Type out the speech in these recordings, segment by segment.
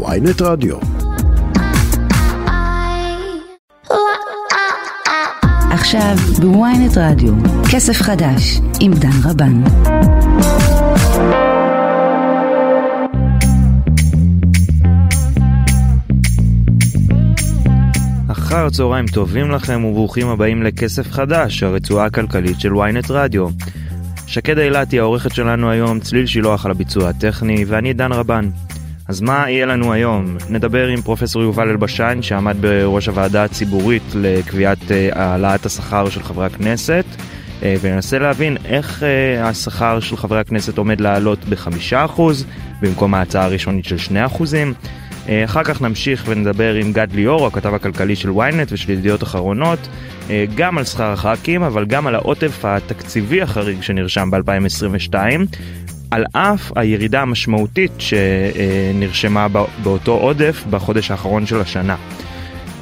ויינט רדיו. עכשיו בוויינט רדיו, כסף חדש עם דן רבן. אחר צהריים טובים לכם וברוכים הבאים לכסף חדש, הרצועה הכלכלית של ynet רדיו. שקד אילתי העורכת שלנו היום, צליל שילוח על הביצוע הטכני, ואני דן רבן. אז מה יהיה לנו היום? נדבר עם פרופסור יובל אלבשן שעמד בראש הוועדה הציבורית לקביעת אה, העלאת השכר של חברי הכנסת אה, וננסה להבין איך אה, השכר של חברי הכנסת עומד לעלות בחמישה אחוז במקום ההצעה הראשונית של שני אחוזים. אחר כך נמשיך ונדבר עם גד ליאור, הכתב הכלכלי של ynet ושל ידיעות אחרונות, גם על שכר הח"כים, אבל גם על העוטף התקציבי החריג שנרשם ב-2022, על אף הירידה המשמעותית שנרשמה באותו עודף בחודש האחרון של השנה.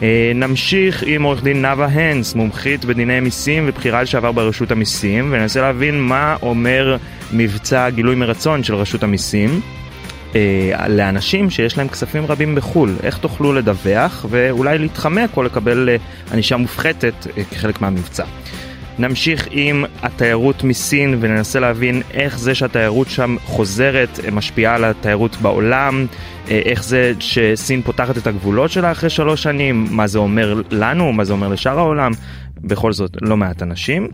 אה, נמשיך עם עורך דין נאוה הנס, מומחית בדיני מיסים ובחירה לשעבר ברשות המיסים, וננסה להבין מה אומר מבצע גילוי מרצון של רשות המיסים. אה, לאנשים שיש להם כספים רבים בחו"ל, איך תוכלו לדווח ואולי להתחמק או לקבל אה, ענישה מופחתת כחלק מהמבצע. נמשיך עם התיירות מסין וננסה להבין איך זה שהתיירות שם חוזרת משפיעה על התיירות בעולם, אה, איך זה שסין פותחת את הגבולות שלה אחרי שלוש שנים, מה זה אומר לנו, מה זה אומר לשאר העולם, בכל זאת לא מעט אנשים.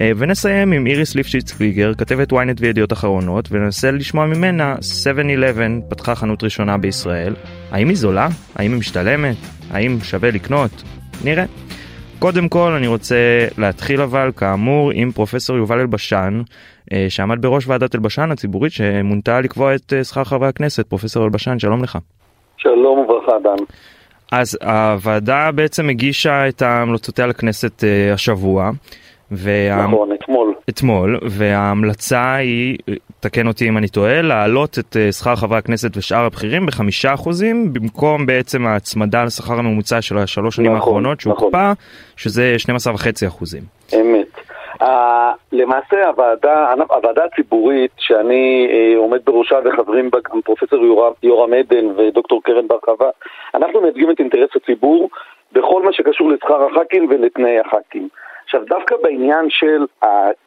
אה, ונסיים עם איריס ליפשיץ קליגר, כתבת ynet וידיעות אחרונות, וננסה לשמוע ממנה 7-11 פתחה חנות ראשונה בישראל. האם היא זולה? האם היא משתלמת? האם שווה לקנות? נראה. קודם כל אני רוצה להתחיל אבל כאמור עם פרופסור יובל אלבשן אה, שעמד בראש ועדת אלבשן הציבורית שמונתה לקבוע את אה, שכר חברי הכנסת. פרופסור אלבשן שלום לך. שלום וברכה דן. אז הוועדה בעצם הגישה את המלצותיה לכנסת אה, השבוע. וה... נכון, אתמול. אתמול, וההמלצה היא, תקן אותי אם אני טועה, להעלות את אה, שכר חברי הכנסת ושאר הבכירים בחמישה אחוזים, במקום בעצם ההצמדה לשכר הממוצע של השלוש שנים נכון, האחרונות שהוקפא, נכון. שזה 12.5 אחוזים. אמת. Uh, למעשה הוועדה, הוועדה הציבורית שאני uh, עומד בראשה וחברים בה גם פרופסור יורם עדן ודוקטור קרן בר חווה, אנחנו מייצגים את אינטרס הציבור בכל מה שקשור לשכר הח"כים ולתנאי הח"כים. עכשיו, דווקא בעניין של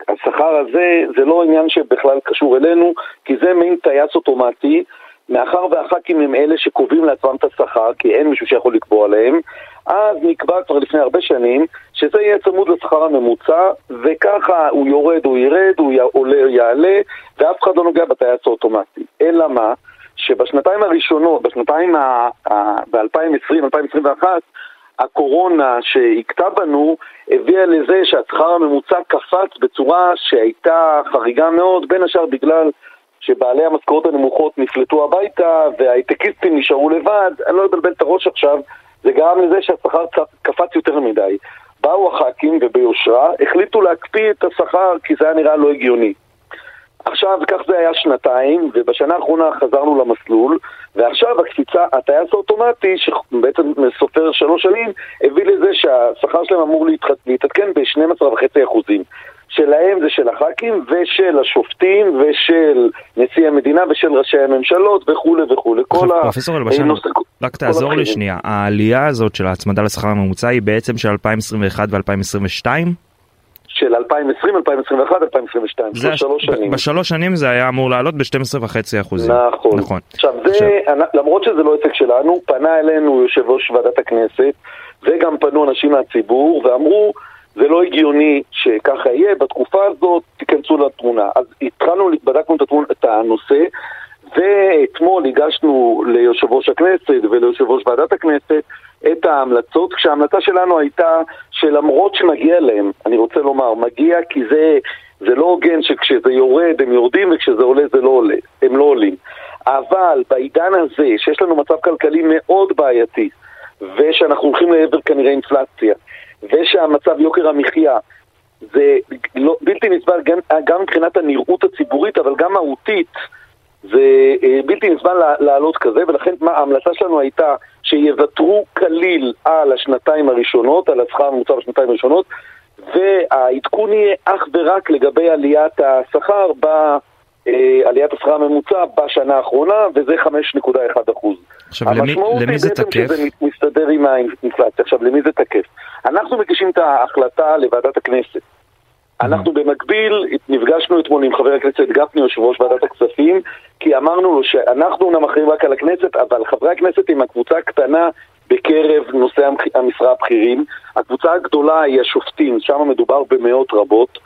השכר הזה, זה לא עניין שבכלל קשור אלינו, כי זה מין טייס אוטומטי, מאחר והח"כים הם אלה שקובעים לעצמם את השכר, כי אין מישהו שיכול לקבוע להם, אז נקבע כבר לפני הרבה שנים שזה יהיה צמוד לשכר הממוצע, וככה הוא יורד, הוא ירד, הוא עולה, יעלה, ואף אחד לא נוגע בטייס האוטומטי. אלא מה? שבשנתיים הראשונות, בשנתיים ב-2020-2021, הקורונה שהכתה בנו הביאה לזה שהשכר הממוצע קפץ בצורה שהייתה חריגה מאוד, בין השאר בגלל שבעלי המשכורות הנמוכות נפלטו הביתה וההייטקיסטים נשארו לבד, אני לא אבלבל את הראש עכשיו, זה גרם לזה שהשכר קפץ יותר מדי. באו הח"כים וביושרה החליטו להקפיא את השכר כי זה היה נראה לא הגיוני. עכשיו, כך זה היה שנתיים, ובשנה האחרונה חזרנו למסלול, ועכשיו הקפיצה, הטייס האוטומטי, שבעצם סופר שלוש שנים, הביא לזה שהשכר שלהם אמור להתעדכן ב-12.5 אחוזים. שלהם זה של הח"כים ושל השופטים ושל נשיא המדינה ושל ראשי הממשלות וכולי וכולי. פרופסור אלבשן, רק תעזור לי שנייה, העלייה הזאת של ההצמדה לשכר הממוצע היא בעצם של 2021 ו-2022? של 2020, 2021, 2022, זה שלוש שנים. בשלוש שנים זה היה אמור לעלות ב-12.5 אחוזים. נכון. נכון. עכשיו, זה, למרות שזה לא עסק שלנו, פנה אלינו יושב ראש ועדת הכנסת, וגם פנו אנשים מהציבור, ואמרו, זה לא הגיוני שככה יהיה, בתקופה הזאת תיכנסו לתמונה. אז התחלנו, בדקנו את הנושא, ואתמול הגשנו ליושב ראש הכנסת וליושב ראש ועדת הכנסת את ההמלצות, כשההמלצה שלנו הייתה שלמרות שמגיע להם, אני רוצה לומר, מגיע כי זה, זה לא הוגן שכשזה יורד הם יורדים וכשזה עולה זה לא עולה, הם לא עולים. אבל בעידן הזה, שיש לנו מצב כלכלי מאוד בעייתי, ושאנחנו הולכים לעבר כנראה אינפלציה, ושהמצב יוקר המחיה זה לא, בלתי נסבל גם, גם מבחינת הנראות הציבורית, אבל גם מהותית, זה אה, בלתי נסבל לעלות כזה, ולכן מה, ההמלצה שלנו הייתה שיוותרו כליל על השנתיים הראשונות, על השכר הממוצע בשנתיים הראשונות, והעדכון יהיה אך ורק לגבי עליית השכר אה, עליית השכר הממוצע בשנה האחרונה, וזה 5.1 אחוז. עכשיו, למי, למי זה תקף? המשמעות היא בעצם שזה מסתדר עם האינפלציה. עכשיו, למי זה תקף? אנחנו מגישים את ההחלטה לוועדת הכנסת. אנחנו במקביל נפגשנו אתמול עם חבר הכנסת גפני, יושב ראש ועדת הכספים, כי אמרנו לו שאנחנו אומנם אחראים רק על הכנסת, אבל חברי הכנסת עם הקבוצה הקטנה בקרב נושאי המשרה הבכירים. הקבוצה הגדולה היא השופטים, שם מדובר במאות רבות.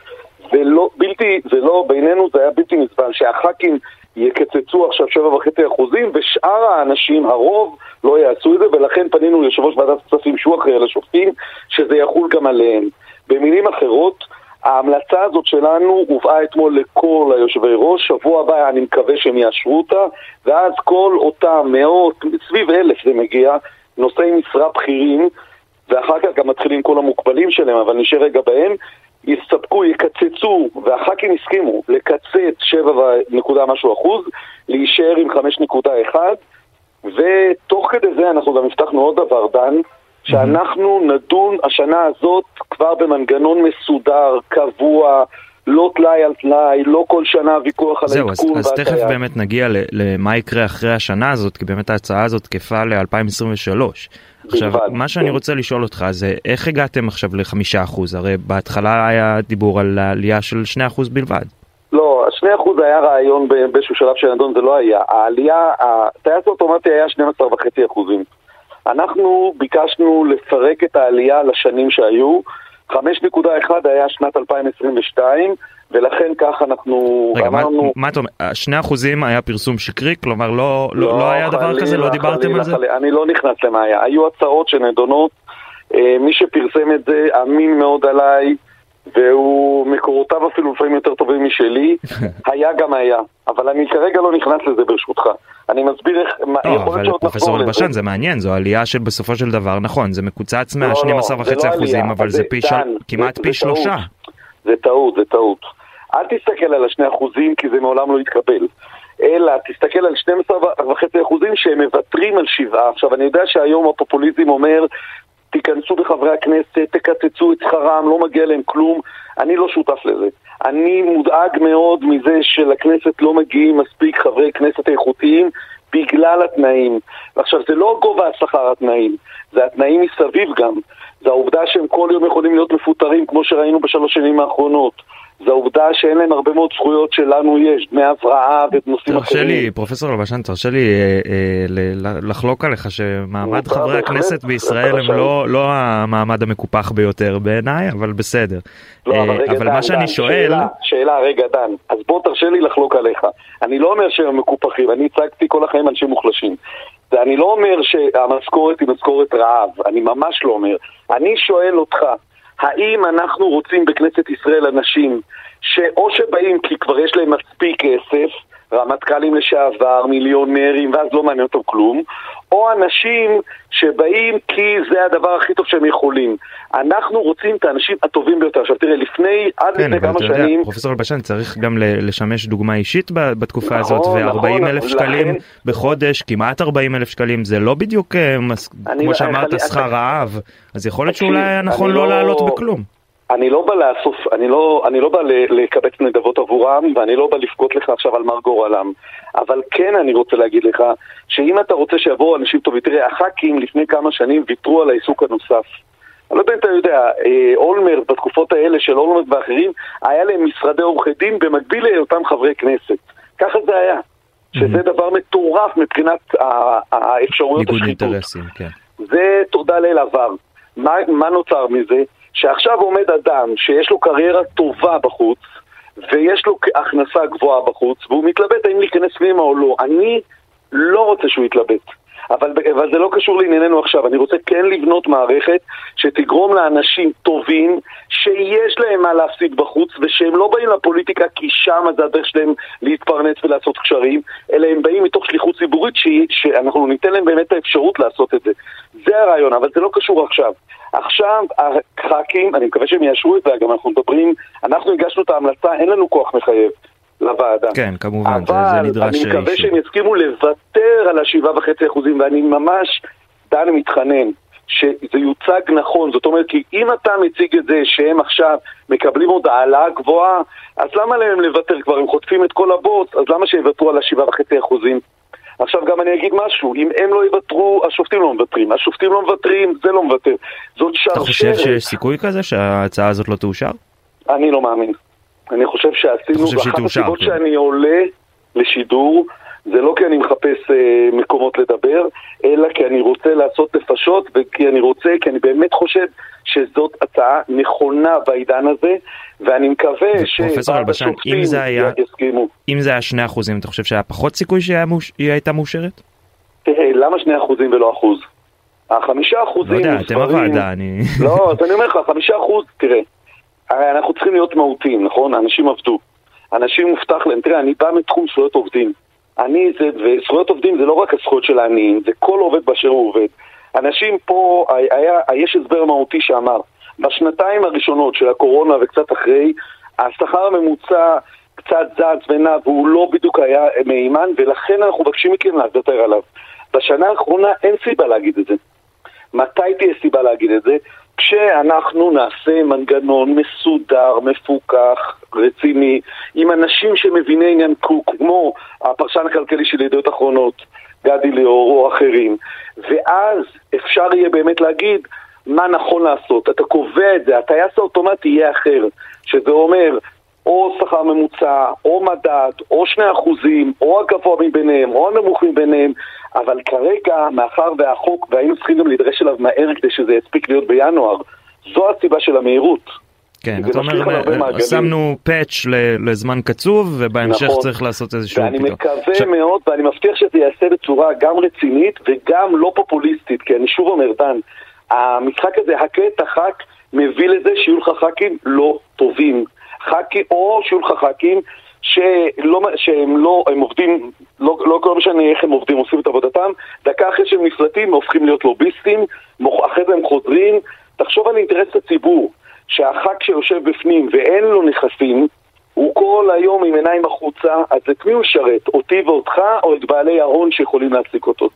ולא, בלתי, זה לא, בינינו זה היה בלתי נסבל שהח"כים יקצצו עכשיו 7.5 אחוזים ושאר האנשים, הרוב, לא יעשו את זה ולכן פנינו ליושב ראש ועדת הכספים שהוא אחראי על השופטים שזה יחול גם עליהם. במילים אחרות, ההמלצה הזאת שלנו הובאה אתמול לכל היושבי ראש, שבוע הבא אני מקווה שהם יאשרו אותה. ואז כל אותם מאות, סביב אלף זה מגיע, נושאי משרה בכירים ואחר כך גם מתחילים כל המוגבלים שלהם, אבל נשאר רגע בהם יסתפקו, יקצצו, והח"כים הסכימו לקצץ 7 נקודה משהו אחוז, להישאר עם 5.1 ותוך כדי זה אנחנו גם הבטחנו עוד דבר, דן, שאנחנו נדון השנה הזאת כבר במנגנון מסודר, קבוע, לא טלאי על טלאי, לא כל שנה ויכוח על העדכון. זהו, אז, אז תכף באמת נגיע למה יקרה אחרי השנה הזאת, כי באמת ההצעה הזאת תקפה ל-2023. עכשיו, בלבד, מה שאני. רוצה לשאול אותך זה איך הגעתם עכשיו לחמישה אחוז? הרי בהתחלה היה דיבור על עלייה של שני אחוז בלבד. לא, שני אחוז היה רעיון באיזשהו שלב של נדון, זה לא היה. העלייה, הטייס האוטומטי היה 12 וחצי אחוזים. אנחנו ביקשנו לפרק את העלייה לשנים שהיו. 5.1 היה שנת 2022, ולכן כך אנחנו רגע, אמרנו... רגע, מה אתה אומר? שני אחוזים היה פרסום שקרי? כלומר לא, לא, לא, לא היה דבר כזה? לא דיברתם על זה? אני לא נכנס למה היה. היו הצעות שנדונות, אה, מי שפרסם את זה אמין מאוד עליי, והוא, מקורותיו אפילו לפעמים יותר טובים משלי, היה גם היה. אבל אני כרגע לא נכנס לזה ברשותך. אני מסביר איך, לא, יכול להיות שעוד נחזור לזה. פרופסור זה מעניין, זו עלייה של בסופו של דבר, נכון, זה מקוצץ מה-12.5 לא, לא, אחוזים, אבל זה. כמעט פי שלושה. זה טעות, זה טעות. אל תסתכל על השני אחוזים כי זה מעולם לא יתקבל. אלא תסתכל על 12.5 אחוזים שהם מוותרים על שבעה. עכשיו, אני יודע שהיום הפופוליזם אומר, תיכנסו בחברי הכנסת, תקצצו את שכרם, לא מגיע להם כלום. אני לא שותף לזה. אני מודאג מאוד מזה שלכנסת לא מגיעים מספיק חברי כנסת איכותיים בגלל התנאים. עכשיו, זה לא גובה השכר התנאים, זה התנאים מסביב גם. זה העובדה שהם כל יום יכולים להיות מפוטרים, כמו שראינו בשלוש שנים האחרונות. זה העובדה שאין להם הרבה מאוד זכויות שלנו יש, דמי הבראה ונושאים אחרים. תרשה לי, פרופסור לבשן, תרשה לי אה, אה, לחלוק עליך שמעמד חברי הכנסת בישראל הם לא, לא המעמד המקופח ביותר בעיניי, אבל בסדר. לא, אבל, רגע, אבל דן, מה שאני דן, שואל... שאלה, שאלה, רגע, דן, אז בוא תרשה לי לחלוק עליך. אני לא אומר שהם מקופחים, אני הצגתי כל החיים אנשים מוחלשים. ואני לא אומר שהמשכורת היא משכורת רעב, אני ממש לא אומר. אני שואל אותך, האם אנחנו רוצים בכנסת ישראל אנשים שאו שבאים כי כבר יש להם מספיק כסף, רמטכ"לים לשעבר, מיליונרים, ואז לא מעניין אותם כלום, או אנשים שבאים כי זה הדבר הכי טוב שהם יכולים. אנחנו רוצים את האנשים הטובים ביותר. עכשיו תראה, לפני, עד כן, לפני כמה שנים... יודע, פרופסור אלבשן צריך גם לשמש דוגמה אישית בתקופה נכון, הזאת, ו-40 נכון, אלף שקלים לכן... בחודש, כמעט 40 אלף שקלים, זה לא בדיוק, אה. אני, כמו שאמרת, אני, שכר רעב, אז יכול להיות שאולי נכון לא לעלות בכלום. אני לא בא לאסוף, אני לא, אני לא בא לקבץ נדבות עבורם, ואני לא בא לבכות לך עכשיו על מר גורלם. אבל כן אני רוצה להגיד לך, שאם אתה רוצה שיבואו אנשים טובים, תראה, הח"כים לפני כמה שנים ויתרו על העיסוק הנוסף. אני לא יודע אם אתה יודע, אה, אולמרט, בתקופות האלה של אולמרט ואחרים, היה להם משרדי עורכי דין במקביל להיותם חברי כנסת. ככה זה היה. שזה דבר מטורף מבחינת האפשרויות השחיתות. ניגוד אינטרסים, כן. זה תודה לאל עבר. מה, מה נוצר מזה? שעכשיו עומד אדם שיש לו קריירה טובה בחוץ, ויש לו הכנסה גבוהה בחוץ, והוא מתלבט האם להיכנס פנימה או לא. אני לא רוצה שהוא יתלבט. אבל, אבל זה לא קשור לענייננו עכשיו, אני רוצה כן לבנות מערכת שתגרום לאנשים טובים שיש להם מה להפסיד בחוץ ושהם לא באים לפוליטיקה כי שם זה הדרך שלהם להתפרנס ולעשות קשרים, אלא הם באים מתוך שליחות ציבורית ש... שאנחנו ניתן להם באמת האפשרות לעשות את זה. זה הרעיון, אבל זה לא קשור עכשיו. עכשיו הח"כים, אני מקווה שהם יאשרו את זה, גם אנחנו מדברים, אנחנו הגשנו את ההמלצה, אין לנו כוח מחייב. לוועדה. כן, כמובן, זה, זה נדרש... אבל אני מקווה שהם יסכימו לוותר על השבעה וחצי אחוזים, ואני ממש, דן מתחנן, שזה יוצג נכון, זאת אומרת, כי אם אתה מציג את זה שהם עכשיו מקבלים עוד העלאה גבוהה, אז למה להם לוותר כבר? הם חוטפים את כל הבוץ, אז למה שיוותרו על ה-7.5 אחוזים? עכשיו גם אני אגיד משהו, אם הם לא יוותרו, השופטים לא מוותרים, השופטים לא מוותרים, זה לא מוותר. זאת שרשרת. אתה חושב שיש סיכוי כזה שההצעה הזאת לא תאושר? אני לא מאמין. אני חושב שעשינו, ואחת הסיבות כן. שאני עולה לשידור, זה לא כי אני מחפש אה, מקומות לדבר, אלא כי אני רוצה לעשות נפשות, וכי אני רוצה, כי אני באמת חושב שזאת הצעה נכונה בעידן הזה, ואני מקווה שוועד השופטים יסכימו. אם זה היה שני אחוזים, אתה חושב שהיה פחות סיכוי שהיא הייתה מאושרת? תראה, למה שני אחוזים ולא אחוז? החמישה אחוזים... לא יודע, אתם הוועדה, אני... לא, אז אני אומר לך, חמישה אחוז, תראה, הרי אנחנו צריכים להיות מהותיים, נכון? אנשים עבדו. אנשים מובטח להם, תראה, אני בא מתחום זכויות עובדים. אני זה, וזכויות עובדים זה לא רק הזכויות של העניים, זה כל עובד באשר הוא עובד. אנשים פה, היה, יש הסבר מהותי שאמר, בשנתיים הראשונות של הקורונה וקצת אחרי, השכר הממוצע קצת זז ונע והוא לא בדיוק היה מהימן, ולכן אנחנו מבקשים מכם לוותר עליו. בשנה האחרונה אין סיבה להגיד את זה. מתי תהיה סיבה להגיד את זה? כשאנחנו נעשה מנגנון מסודר, מפוקח, רציני, עם אנשים שמביני עניין כמו הפרשן הכלכלי של ידיעות אחרונות, גדי ליאור או אחרים, ואז אפשר יהיה באמת להגיד מה נכון לעשות. אתה קובע את זה, הטייס האוטומטי יהיה אחר, שזה אומר או שכר ממוצע, או מדד, או שני אחוזים, או הגבוה מביניהם, או הנמוך מביניהם, אבל כרגע, מאחר והחוק, והיינו צריכים גם להידרש אליו מהר כדי שזה יספיק להיות בינואר, זו הסיבה של המהירות. כן, אתה אומר, שמנו פאץ' לזמן קצוב, ובהמשך נכון. צריך לעשות איזשהו ואני פתאום. מקווה ש... מאוד, ואני מבטיח שזה ייעשה בצורה גם רצינית וגם לא פופוליסטית, כי אני שוב אומר, דן, המשחק הזה, הכה את הח"כ, מביא לזה שיהיו לך ח"כים לא טובים. ח"כים, או שיהיו לך ח"כים שלא, שהם לא, הם עובדים, לא, לא כל משנה איך הם עובדים, עושים את עבודתם, דקה אחרי שהם נפלטים, הופכים להיות לוביסטים, אחרי זה הם חוזרים. תחשוב על אינטרס הציבור, שהח"כ שיושב בפנים ואין לו נכסים, הוא כל היום עם עיניים החוצה, אז את מי הוא ישרת? אותי ואותך, או את בעלי ההון שיכולים להעסיק אותו?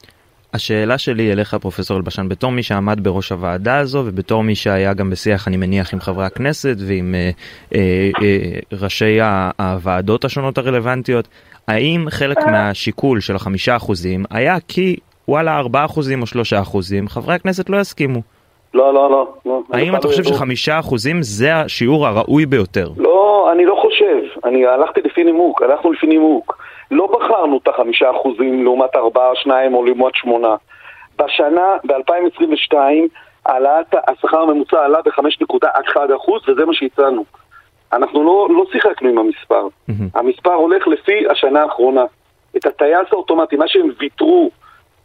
השאלה שלי אליך פרופסור אלבשן בתור מי שעמד בראש הוועדה הזו ובתור מי שהיה גם בשיח אני מניח עם חברי הכנסת ועם אה, אה, אה, ראשי הוועדות השונות הרלוונטיות האם חלק מהשיקול של החמישה אחוזים היה כי וואלה ארבעה אחוזים או שלושה אחוזים חברי הכנסת לא יסכימו. לא לא לא. לא האם אתה חושב שחמישה אחוזים זה השיעור הראוי ביותר? לא אני לא חושב אני הלכתי לפי נימוק הלכנו לפי נימוק. לא בחרנו את החמישה אחוזים לעומת ארבעה, שניים או לעומת שמונה. בשנה, ב-2022, העלאת השכר הממוצע עלה ב-5.1 אחוז, וזה מה שהצענו. אנחנו לא, לא שיחקנו עם המספר. Mm-hmm. המספר הולך לפי השנה האחרונה. את הטייס האוטומטי, מה שהם ויתרו,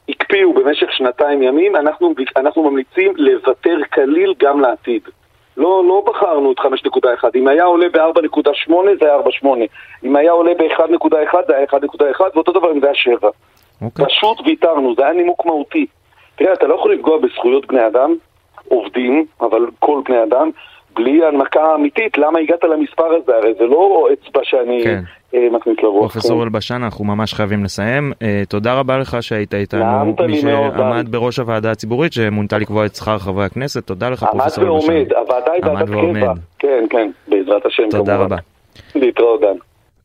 הקפיאו במשך שנתיים ימים, אנחנו, אנחנו ממליצים לוותר כליל גם לעתיד. לא, לא בחרנו את 5.1. אם היה עולה ב-4.8 זה היה 4.8. אם היה עולה ב-1.1 זה היה 1.1, ואותו דבר אם זה היה 7. Okay. אוקיי. פשוט ויתרנו, זה היה נימוק מהותי. תראה, אתה לא יכול לפגוע בזכויות בני אדם, עובדים, אבל כל בני אדם, בלי הנמקה אמיתית, למה הגעת למספר הזה? הרי זה לא אצבע שאני כן. אה, מכניס לרוח. פרופסור כן. אלבשן, אנחנו ממש חייבים לסיים. אה, תודה רבה לך שהיית איתנו, מי שעמד בראש הוועדה הציבורית שמונתה לקבוע את שכר חברי הכנסת. תודה לך, פרופסור אלבשן. עמד ועומד, הוועדה היא ועדת קבע. כן, כן, בעזרת השם. תודה רבה. להתראות, דן.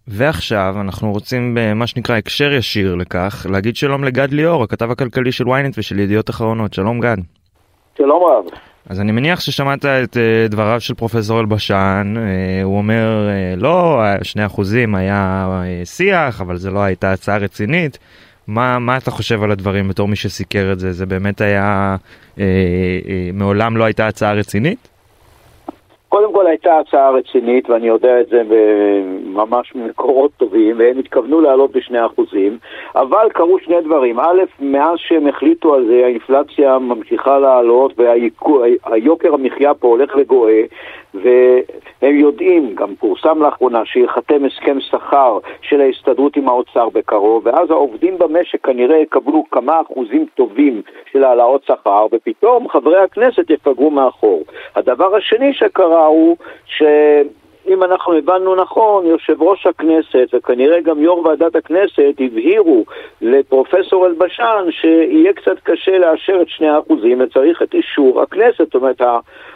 ועכשיו אנחנו רוצים במה שנקרא הקשר ישיר לכך להגיד שלום לגד ליאור, הכתב הכלכלי של ynet ושל ידיעות אחרונות. שלום גד. שלום רב. אז אני מניח ששמעת את uh, דבריו של פרופסור אלבשן, uh, הוא אומר, uh, לא, שני אחוזים היה שיח, אבל זה לא הייתה הצעה רצינית. מה, מה אתה חושב על הדברים בתור מי שסיקר את זה? זה באמת היה, uh, uh, מעולם לא הייתה הצעה רצינית? קודם כל הייתה הצעה רצינית, ואני יודע את זה ממש ממקורות טובים, והם התכוונו לעלות בשני אחוזים, אבל קרו שני דברים. א', מאז שהם החליטו על זה, האינפלציה ממשיכה לעלות, והיוקר המחיה פה הולך וגואה, והם יודעים, גם פורסם לאחרונה, שייחתם הסכם שכר של ההסתדרות עם האוצר בקרוב, ואז העובדים במשק כנראה יקבלו כמה אחוזים טובים של העלאות שכר, ופתאום חברי הכנסת יפגרו מאחור. הדבר השני שקרה הוא ש... אם אנחנו הבנו נכון, יושב ראש הכנסת וכנראה גם יו"ר ועדת הכנסת הבהירו לפרופסור אלבשן שיהיה קצת קשה לאשר את שני האחוזים וצריך את אישור הכנסת, זאת אומרת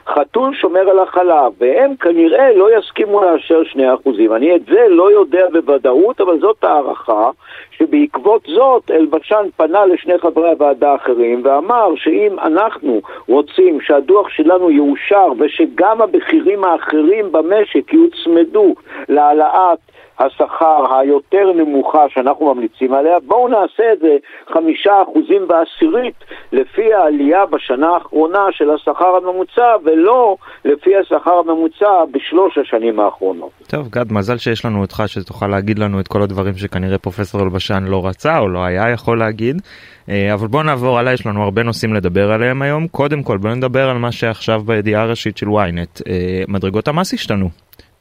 החתול שומר על החלב והם כנראה לא יסכימו לאשר שני אחוזים. אני את זה לא יודע בוודאות, אבל זאת הערכה שבעקבות זאת אלבשן פנה לשני חברי הוועדה האחרים ואמר שאם אנחנו רוצים שהדוח שלנו יאושר ושגם הבכירים האחרים במשק יוצמדו להעלאת השכר היותר נמוכה שאנחנו ממליצים עליה, בואו נעשה את זה חמישה אחוזים בעשירית לפי העלייה בשנה האחרונה של השכר הממוצע ולא לפי השכר הממוצע בשלוש השנים האחרונות. טוב, גד, מזל שיש לנו אותך שתוכל להגיד לנו את כל הדברים שכנראה פרופסור אלבשן לא רצה או לא היה יכול להגיד. אה, אבל בואו נעבור עליי, יש לנו הרבה נושאים לדבר עליהם היום. קודם כל בואו נדבר על מה שעכשיו בידיעה הראשית של ynet. אה, מדרגות המס השתנו.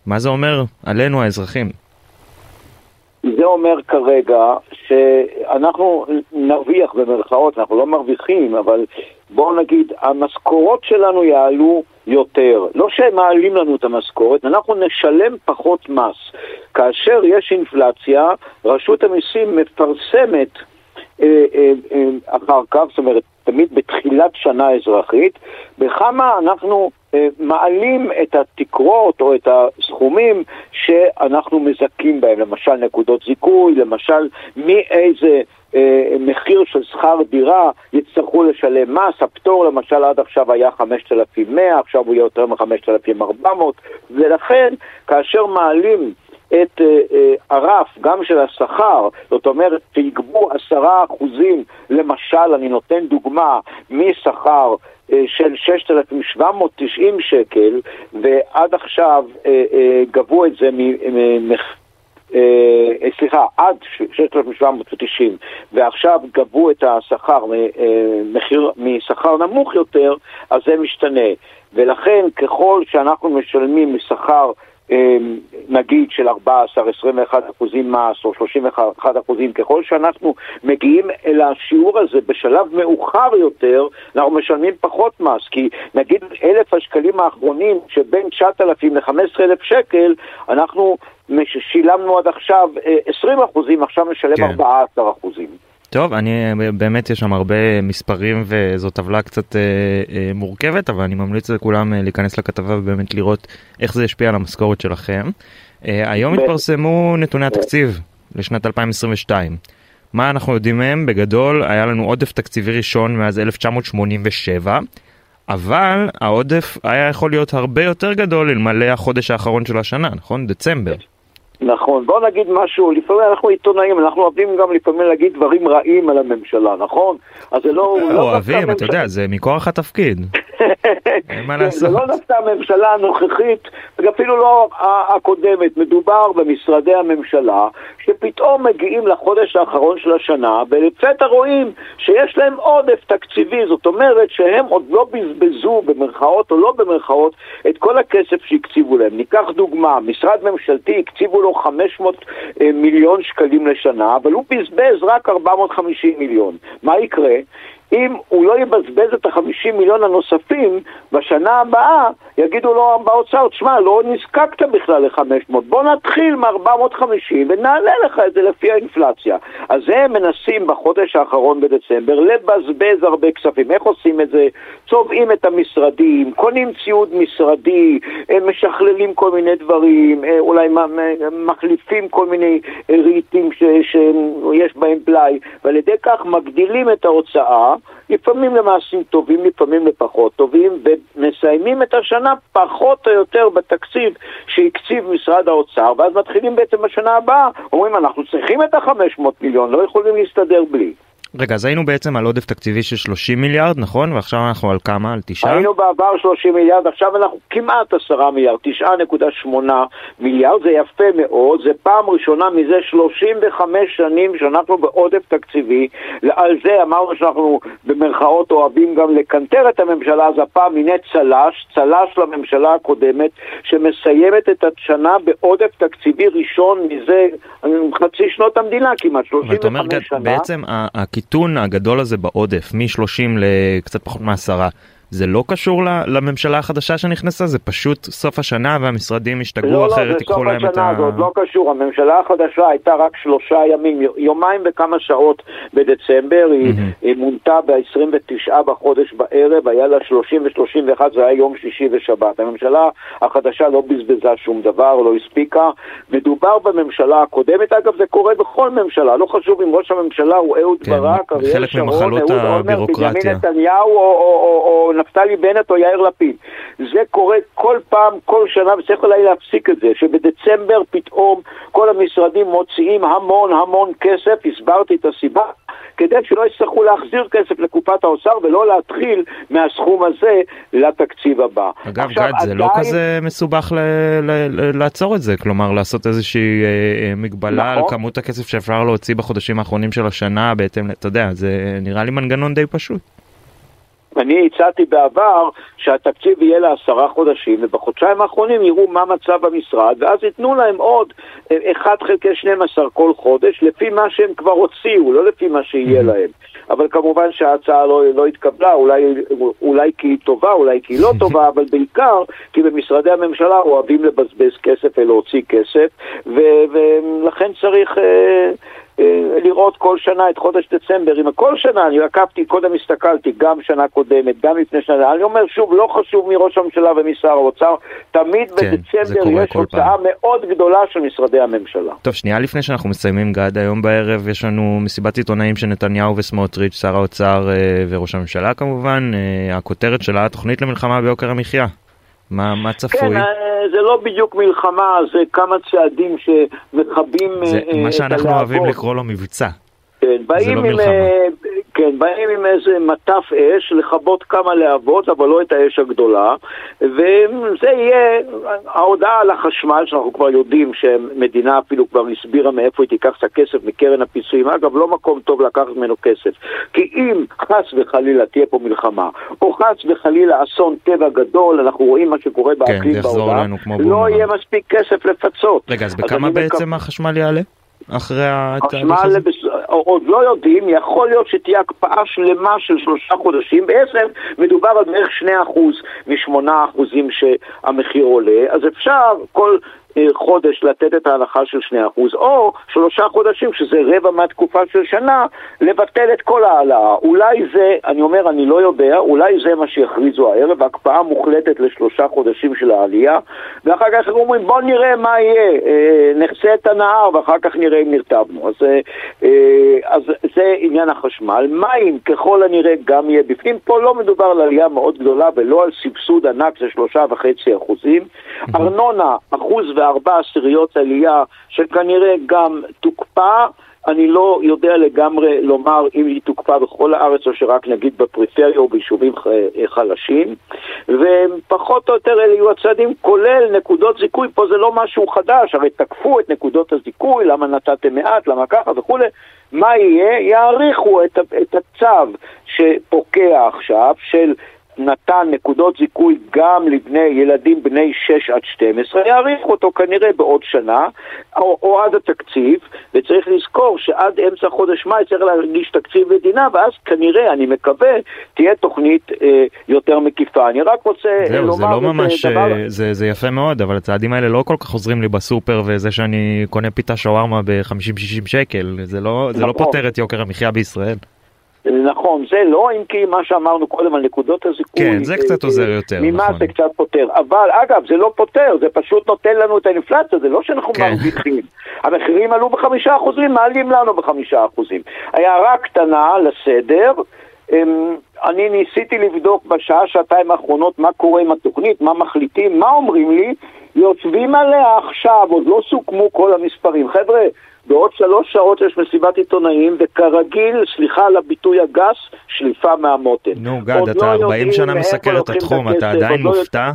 מה זה אומר עלינו האזרחים? זה אומר כרגע שאנחנו נרוויח במרכאות, אנחנו לא מרוויחים, אבל בואו נגיד, המשכורות שלנו יעלו יותר. לא שהם מעלים לנו את המשכורת, אנחנו נשלם פחות מס. כאשר יש אינפלציה, רשות המיסים מפרסמת אה, אה, אה, אחר כך, זאת אומרת, תמיד בתחילת שנה אזרחית, בכמה אנחנו מעלים את התקרות או את הסכומים שאנחנו מזכים בהם, למשל נקודות זיכוי, למשל מאיזה אה, מחיר של שכר דירה יצטרכו לשלם מס, הפטור למשל עד עכשיו היה 5,100, עכשיו הוא יהיה יותר מ-5,400, ולכן כאשר מעלים את אה, אה, הרף גם של השכר, זאת אומרת שיגבו עשרה אחוזים, למשל, אני נותן דוגמה, משכר אה, של 6,790 שקל, ועד עכשיו אה, אה, גבו את זה מ... אה, סליחה, עד 6,790 ועכשיו גבו את השכר מחיר, משכר נמוך יותר, אז זה משתנה. ולכן ככל שאנחנו משלמים משכר נגיד של 14-21 אחוזים מס או 31 אחוזים, ככל שאנחנו מגיעים אל השיעור הזה בשלב מאוחר יותר, אנחנו משלמים פחות מס, כי נגיד אלף השקלים האחרונים שבין 9,000 ל-15,000 שקל, אנחנו שילמנו עד עכשיו 20 אה, אחוזים, עכשיו נשלם כן. 14 אחוזים. טוב, אני באמת יש שם הרבה מספרים וזו טבלה קצת אה, אה, מורכבת, אבל אני ממליץ לכולם אה, להיכנס לכתבה ובאמת לראות איך זה ישפיע על המשכורת שלכם. אה, היום התפרסמו נתוני התקציב לשנת 2022. מה אנחנו יודעים מהם? בגדול היה לנו עודף תקציבי ראשון מאז 1987, אבל העודף היה יכול להיות הרבה יותר גדול אלמלא החודש האחרון של השנה, נכון? דצמבר. נכון, בוא נגיד משהו, לפעמים אנחנו עיתונאים, אנחנו אוהבים גם לפעמים להגיד דברים רעים על הממשלה, נכון? אז זה לא... לא אוהבים, אתה יודע, זה מכוח התפקיד. אין מה לעשות. זה לא דווקא הממשלה הנוכחית, ואפילו לא הקודמת, מדובר במשרדי הממשלה, שפתאום מגיעים לחודש האחרון של השנה, ולפתע רואים שיש להם עודף תקציבי, זאת אומרת שהם עוד לא בזבזו, במרכאות או לא במרכאות, את כל הכסף שהקציבו להם. ניקח דוגמה, משרד ממשלתי הקציבו לו 500 אה, מיליון שקלים לשנה, אבל הוא בזבז רק 450 מיליון. מה יקרה? אם הוא לא יבזבז את החמישים מיליון הנוספים, בשנה הבאה יגידו לו באוצר, תשמע, לא נזקקת בכלל ל-500, בוא נתחיל מ-450 ונעלה לך את זה לפי האינפלציה. אז הם מנסים בחודש האחרון בדצמבר לבזבז הרבה כספים. איך עושים את זה? צובעים את המשרדים, קונים ציוד משרדי, משכללים כל מיני דברים, אה, אולי מחליפים כל מיני רהיטים שיש בהם בלאי, ועל ידי כך מגדילים את ההוצאה. לפעמים למעשים טובים, לפעמים לפחות טובים, ומסיימים את השנה פחות או יותר בתקציב שהקציב משרד האוצר, ואז מתחילים בעצם בשנה הבאה, אומרים אנחנו צריכים את ה-500 מיליון, לא יכולים להסתדר בלי. רגע, אז היינו בעצם על עודף תקציבי של 30 מיליארד, נכון? ועכשיו אנחנו על כמה? על תשעה? היינו בעבר 30 מיליארד, עכשיו אנחנו כמעט 10 מיליארד, 9.8 מיליארד, זה יפה מאוד, זה פעם ראשונה מזה 35 שנים שאנחנו בעודף תקציבי, על זה אמרנו שאנחנו במרכאות אוהבים גם לקנטר את הממשלה, אז הפעם הנה צל"ש, צל"ש לממשלה הקודמת, שמסיימת את השנה בעודף תקציבי ראשון מזה חצי שנות המדינה כמעט, 35 שנה. אבל אתה אומר, בעצם הקיטון הגדול הזה בעודף, מ-30 לקצת פחות מעשרה, זה לא קשור לממשלה החדשה שנכנסה? זה פשוט סוף השנה והמשרדים ישתגעו לא, אחרת לא, ייקחו להם את ה... לא, זה סוף השנה, זה עוד לא קשור. הממשלה החדשה הייתה רק שלושה ימים, יומיים וכמה שעות בדצמבר. היא, היא מונתה ב-29 בחודש בערב, היה לה 30 ו-31, זה היה יום שישי ושבת. הממשלה החדשה לא בזבזה שום דבר, לא הספיקה. מדובר בממשלה הקודמת, אגב זה קורה בכל ממשלה, לא חשוב אם ראש הממשלה הוא אהוד כן, ברק, אריאל שרון, אהוד אולמרט, הבירוקרטיה. בנימין נתניהו או, או, או, או נפתלי בנט או יאיר לפיד. זה קורה כל פעם, כל שנה, וצריך אולי להפסיק את זה, שבדצמבר פתאום כל המשרדים מוציאים המון המון כסף, הסברתי את הסיבה. כדי שלא יצטרכו להחזיר כסף לקופת האוצר ולא להתחיל מהסכום הזה לתקציב הבא. אגב, עכשיו, גד, זה לא עדיין- כזה מסובך ל- ל- ל- לעצור את זה, כלומר לעשות איזושהי אה, אה, מגבלה על נכון. כמות הכסף שאפשר להוציא בחודשים האחרונים של השנה בהתאם, אתה יודע, זה נראה לי מנגנון די פשוט. אני הצעתי בעבר שהתקציב יהיה לעשרה חודשים, ובחודשיים האחרונים יראו מה מצב המשרד, ואז ייתנו להם עוד אה, 1 חלקי 12 כל חודש, לפי מה שהם כבר הוציאו, לא לפי מה שיהיה להם. אבל כמובן שההצעה לא, לא התקבלה, אולי, אולי כי היא טובה, אולי כי היא לא טובה, אבל בעיקר כי במשרדי הממשלה אוהבים לבזבז כסף ולהוציא כסף, ו- ולכן צריך... אה, אה, לראות כל שנה את חודש דצמבר, אם כל שנה, אני עקבתי, קודם הסתכלתי, גם שנה קודמת, גם לפני שנה, אני אומר שוב, לא חשוב מראש הממשלה ומשר האוצר, תמיד כן, בדצמבר יש הוצאה פעם. מאוד גדולה של משרדי הממשלה. טוב, שנייה לפני שאנחנו מסיימים, גד, היום בערב יש לנו מסיבת עיתונאים של נתניהו וסמוטריץ', שר האוצר אה, וראש הממשלה כמובן, אה, הכותרת שלה, תוכנית למלחמה ביוקר המחיה. מה, מה צפוי? כן, אה, זה לא בדיוק מלחמה, זה כמה צעדים שמכבים זה אה, מה שאנחנו אוהבים. לקרוא לו מבצע. כן, באים לא עם, מלחמה. כן, באים עם איזה מטף אש, לכבות כמה להבות, אבל לא את האש הגדולה, וזה יהיה ההודעה על החשמל, שאנחנו כבר יודעים שמדינה אפילו כבר הסבירה מאיפה היא תיקח את הכסף מקרן הפיצויים. אגב, לא מקום טוב לקחת ממנו כסף, כי אם חס וחלילה תהיה פה מלחמה, או חס וחלילה אסון טבע גדול, אנחנו רואים מה שקורה באקלים כן, יחזור בעולם, לא. יהיה מספיק כסף לפצות. רגע, אז בכמה מקו- בעצם החשמל יעלה? אחרי התהליך הזה? בס- עוד לא יודעים, יכול להיות שתהיה הקפאה שלמה של שלושה חודשים, בעצם מדובר על בערך שני אחוז משמונה אחוזים שהמחיר עולה, אז אפשר כל חודש לתת את ההנחה של שני אחוז, או שלושה חודשים, שזה רבע מהתקופה של שנה, לבטל את כל ההעלאה. אולי זה, אני אומר, אני לא יודע, אולי זה מה שיכריזו הערב, הקפאה מוחלטת לשלושה חודשים של העלייה, ואחר כך הם אומרים, בוא נראה מה יהיה, אה, נחצה את הנהר ואחר כך נראה אם נרטבנו. אז, אה, אה, אז זה עניין החשמל. מים ככל הנראה גם יהיה בפנים. פה לא מדובר על עלייה מאוד גדולה ולא על סבסוד ענק של שלושה וחצי אחוזים. ארנונה, אחוז וארבע עשיריות עלייה שכנראה גם תוקפא. אני לא יודע לגמרי לומר אם היא תוקפא בכל הארץ או שרק נגיד בפריפריה או ביישובים אה, חלשים ופחות או יותר אלה יהיו הצעדים כולל נקודות זיכוי, פה זה לא משהו חדש, הרי תקפו את נקודות הזיכוי, למה נתתם מעט, למה ככה וכולי, מה יהיה? יאריכו את, את הצו שפוקע עכשיו של נתן נקודות זיכוי גם לבני ילדים בני 6 עד 12, יאריך אותו כנראה בעוד שנה, או, או עד התקציב, וצריך לזכור שעד אמצע חודש מאי צריך להגיש תקציב מדינה, ואז כנראה, אני מקווה, תהיה תוכנית אה, יותר מקיפה. אני רק רוצה אה, זהו, לומר... זה לא את, ממש, אה, דבר... אה, זה, זה יפה מאוד, אבל הצעדים האלה לא כל כך עוזרים לי בסופר וזה שאני קונה פיתה שווארמה ב-50-60 שקל, זה לא, זה לא נכון. פותר את יוקר המחיה בישראל. נכון, זה לא אם כי מה שאמרנו קודם על נקודות הזיכוי. כן, זה קצת אה, עוזר אה, יותר, ממס נכון. זה קצת פותר. אבל אגב, זה לא פותר, זה פשוט נותן לנו את האינפלציה, זה לא שאנחנו כן. מרוויחים. המחירים עלו בחמישה אחוזים, מעלים לנו בחמישה אחוזים. הערה קטנה לסדר. אמ, אני ניסיתי לבדוק בשעה, שעתיים האחרונות מה קורה עם התוכנית, מה מחליטים, מה אומרים לי, יושבים עליה עכשיו, עוד לא סוכמו כל המספרים. חבר'ה, בעוד שלוש שעות יש מסיבת עיתונאים, וכרגיל, סליחה על הביטוי הגס, שליפה מהמותן. נו, גד, לא אתה 40 יודעים שנה מסקר את התחום, אתה עדיין לא מופתע?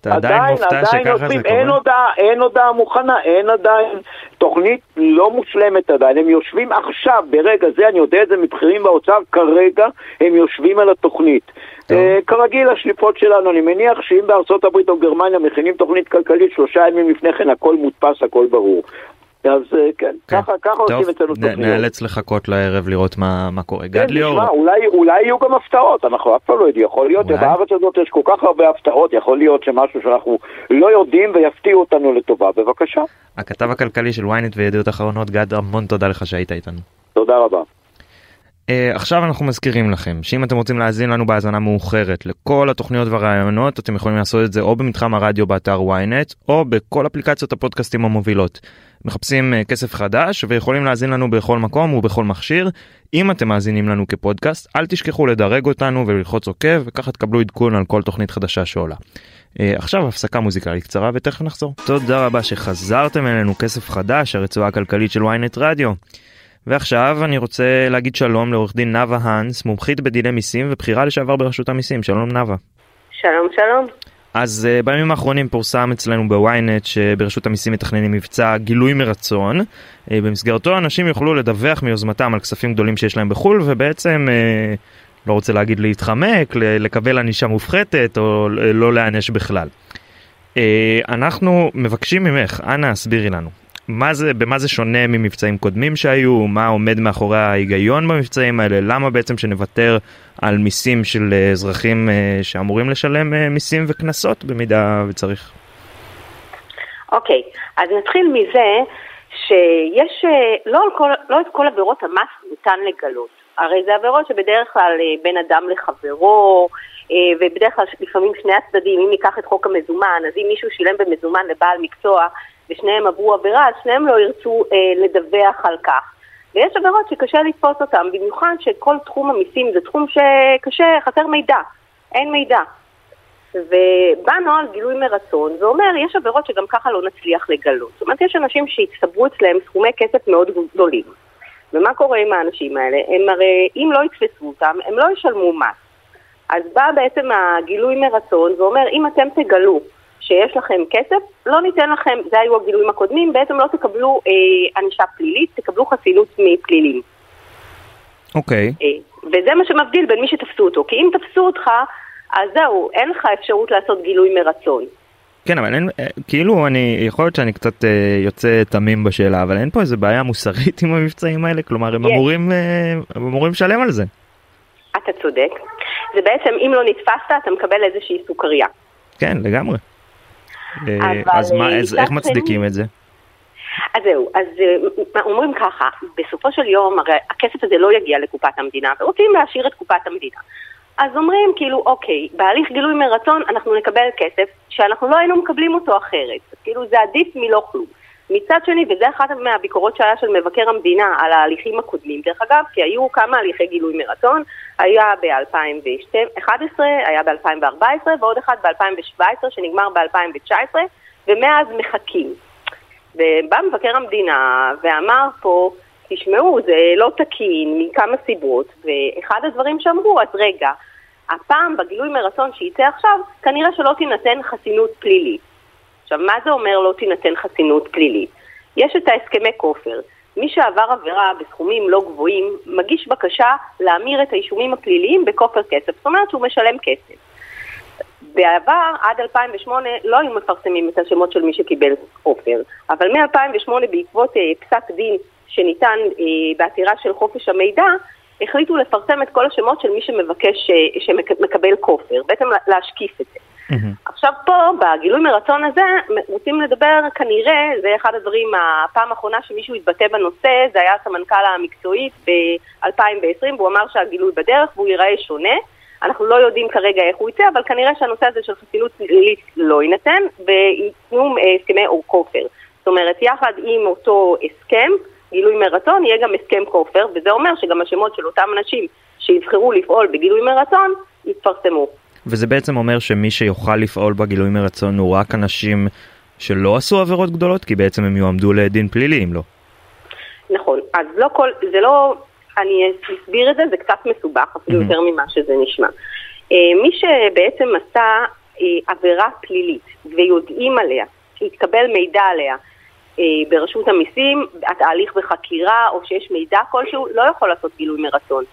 אתה עדיין מופתע עדיין שככה יושבים, זה אין קורה? הודעה, אין הודעה מוכנה, אין עדיין תוכנית לא מושלמת עדיין. הם יושבים עכשיו, ברגע זה, אני יודע את זה מבכירים באוצר, כרגע הם יושבים על התוכנית. אה, כרגיל השליפות שלנו, אני מניח שאם בארצות הברית או גרמניה מכינים תוכנית כלכלית שלושה ימים לפני כן, הכל מודפס, הכל ברור. אז אה, כן, כן. ככה, ככה טוב, עושים אצלנו תוכניות. נאלץ לחכות לערב לראות מה, מה קורה. כן, גד ליאור. נשמע, אולי, אולי יהיו גם הפתעות, אנחנו אף פעם לא יודעים. יכול להיות שבארץ הזאת יש כל כך הרבה הפתעות, יכול להיות שמשהו שאנחנו לא יודעים ויפתיעו אותנו לטובה. בבקשה. הכתב הכלכלי של ynet וידיעות אחרונות, גד, המון תודה לך שהיית איתנו. תודה רבה. Uh, עכשיו אנחנו מזכירים לכם שאם אתם רוצים להאזין לנו בהאזנה מאוחרת לכל התוכניות והרעיונות אתם יכולים לעשות את זה או במתחם הרדיו באתר ynet או בכל אפליקציות הפודקאסטים המובילות. מחפשים uh, כסף חדש ויכולים להאזין לנו בכל מקום ובכל מכשיר. אם אתם מאזינים לנו כפודקאסט אל תשכחו לדרג אותנו וללחוץ עוקב וככה תקבלו עדכון על כל תוכנית חדשה שעולה. Uh, עכשיו הפסקה מוזיקלית קצרה ותכף נחזור. תודה רבה שחזרתם אלינו כסף חדש הרצועה הכלכלית של ynet רדיו. ועכשיו אני רוצה להגיד שלום לעורך דין נאוה האנס, מומחית בדיני מיסים ובחירה לשעבר ברשות המיסים. שלום נאוה. שלום שלום. אז uh, בימים האחרונים פורסם אצלנו בוויינט שברשות המיסים מתכננים מבצע גילוי מרצון. Uh, במסגרתו אנשים יוכלו לדווח מיוזמתם על כספים גדולים שיש להם בחו"ל ובעצם uh, לא רוצה להגיד להתחמק, לקבל ענישה מופחתת או לא להיענש בכלל. אנחנו מבקשים ממך, אנא הסבירי לנו, מה זה, במה זה שונה ממבצעים קודמים שהיו, מה עומד מאחורי ההיגיון במבצעים האלה, למה בעצם שנוותר על מיסים של אה, אזרחים אה, שאמורים לשלם אה, מיסים וקנסות במידה וצריך. אוקיי, okay, אז נתחיל מזה שיש, לא, כל, לא את כל עבירות המס ניתן לגלות. הרי זה עבירות שבדרך כלל בין אדם לחברו, ובדרך כלל לפעמים שני הצדדים, אם ניקח את חוק המזומן, אז אם מישהו שילם במזומן לבעל מקצוע, ושניהם עברו עבירה, אז שניהם לא ירצו אה, לדווח על כך. ויש עבירות שקשה לתפוס אותן, במיוחד שכל תחום המיסים זה תחום שקשה, חסר מידע, אין מידע. ובא נוהל גילוי מרצון ואומר, יש עבירות שגם ככה לא נצליח לגלות. זאת אומרת, יש אנשים שהצטברו אצלם סכומי כסף מאוד גדולים. ומה קורה עם האנשים האלה? הם הרי, אם לא יתפסו אותם, הם לא ישלמו מס. אז בא בעצם הגילוי מרצון ואומר, אם אתם תגלו שיש לכם כסף, לא ניתן לכם, זה היו הגילויים הקודמים, בעצם לא תקבלו אה, ענישה פלילית, תקבלו חסינות מפלילים. אוקיי. Okay. אה, וזה מה שמבדיל בין מי שתפסו אותו, כי אם תפסו אותך, אז זהו, אין לך אפשרות לעשות גילוי מרצון. כן, אבל אין, אה, כאילו אני, יכול להיות שאני קצת אה, יוצא תמים בשאלה, אבל אין פה איזה בעיה מוסרית עם המבצעים האלה? כלומר, הם yes. אמורים, אה, אמורים לשלם על זה. אתה צודק. זה בעצם, אם לא נתפסת, אתה מקבל איזושהי סוכריה. כן, לגמרי. אה, אז מה, אה, איך מצדיקים את זה? אז זהו, אז אה, אומרים ככה, בסופו של יום הרי הכסף הזה לא יגיע לקופת המדינה, ורוצים להשאיר את קופת המדינה. אז אומרים כאילו, אוקיי, בהליך גילוי מרצון אנחנו נקבל כסף שאנחנו לא היינו מקבלים אותו אחרת. כאילו זה עדיף מלא כלום. מצד שני, וזה אחת מהביקורות שהיה של מבקר המדינה על ההליכים הקודמים, דרך אגב, כי היו כמה הליכי גילוי מרצון, היה ב-2011, היה ב-2014 ועוד אחד ב-2017 שנגמר ב-2019, ומאז מחכים. ובא מבקר המדינה ואמר פה, תשמעו, זה לא תקין מכמה סיבות, ואחד הדברים שאמרו, אז רגע, הפעם בגילוי מרצון שייצא עכשיו, כנראה שלא תינתן חסינות פלילית. עכשיו, מה זה אומר לא תינתן חסינות פלילית? יש את ההסכמי כופר. מי שעבר עבירה בסכומים לא גבוהים, מגיש בקשה להמיר את האישומים הפליליים בכופר כסף. זאת אומרת שהוא משלם כסף. בעבר, עד 2008, לא היו מפרסמים את השמות של מי שקיבל כופר, אבל מ-2008, בעקבות אה, פסק דין שניתן אה, בעתירה של חופש המידע, החליטו לפרסם את כל השמות של מי שמבקש, אה, שמקבל כופר, בעצם להשקיף את זה. Mm-hmm. עכשיו פה, בגילוי מרצון הזה, רוצים לדבר כנראה, זה אחד הדברים, הפעם האחרונה שמישהו התבטא בנושא, זה היה סמנכ"ל המקצועית ב-2020, והוא אמר שהגילוי בדרך והוא ייראה שונה. אנחנו לא יודעים כרגע איך הוא יצא, אבל כנראה שהנושא הזה של חסינות פלילית לא יינתן, וייתנו אה, הסכמי אור כופר. זאת אומרת, יחד עם אותו הסכם, גילוי מרצון, יהיה גם הסכם כופר, וזה אומר שגם השמות של אותם אנשים שיבחרו לפעול בגילוי מרצון, יתפרסמו. וזה בעצם אומר שמי שיוכל לפעול בגילוי מרצון הוא רק אנשים שלא עשו עבירות גדולות, כי בעצם הם יועמדו לדין פלילי, אם לא. נכון, אז לא כל, זה לא, אני אסביר את זה, זה קצת מסובך, אפילו. יותר ממה שזה נשמע. אה, מי שבעצם עשה אה, עבירה פלילית ויודעים עליה, שהתקבל מידע עליה אה, ברשות המיסים, התהליך בחקירה או שיש מידע כלשהו, לא יכול לעשות גילוי מרצון.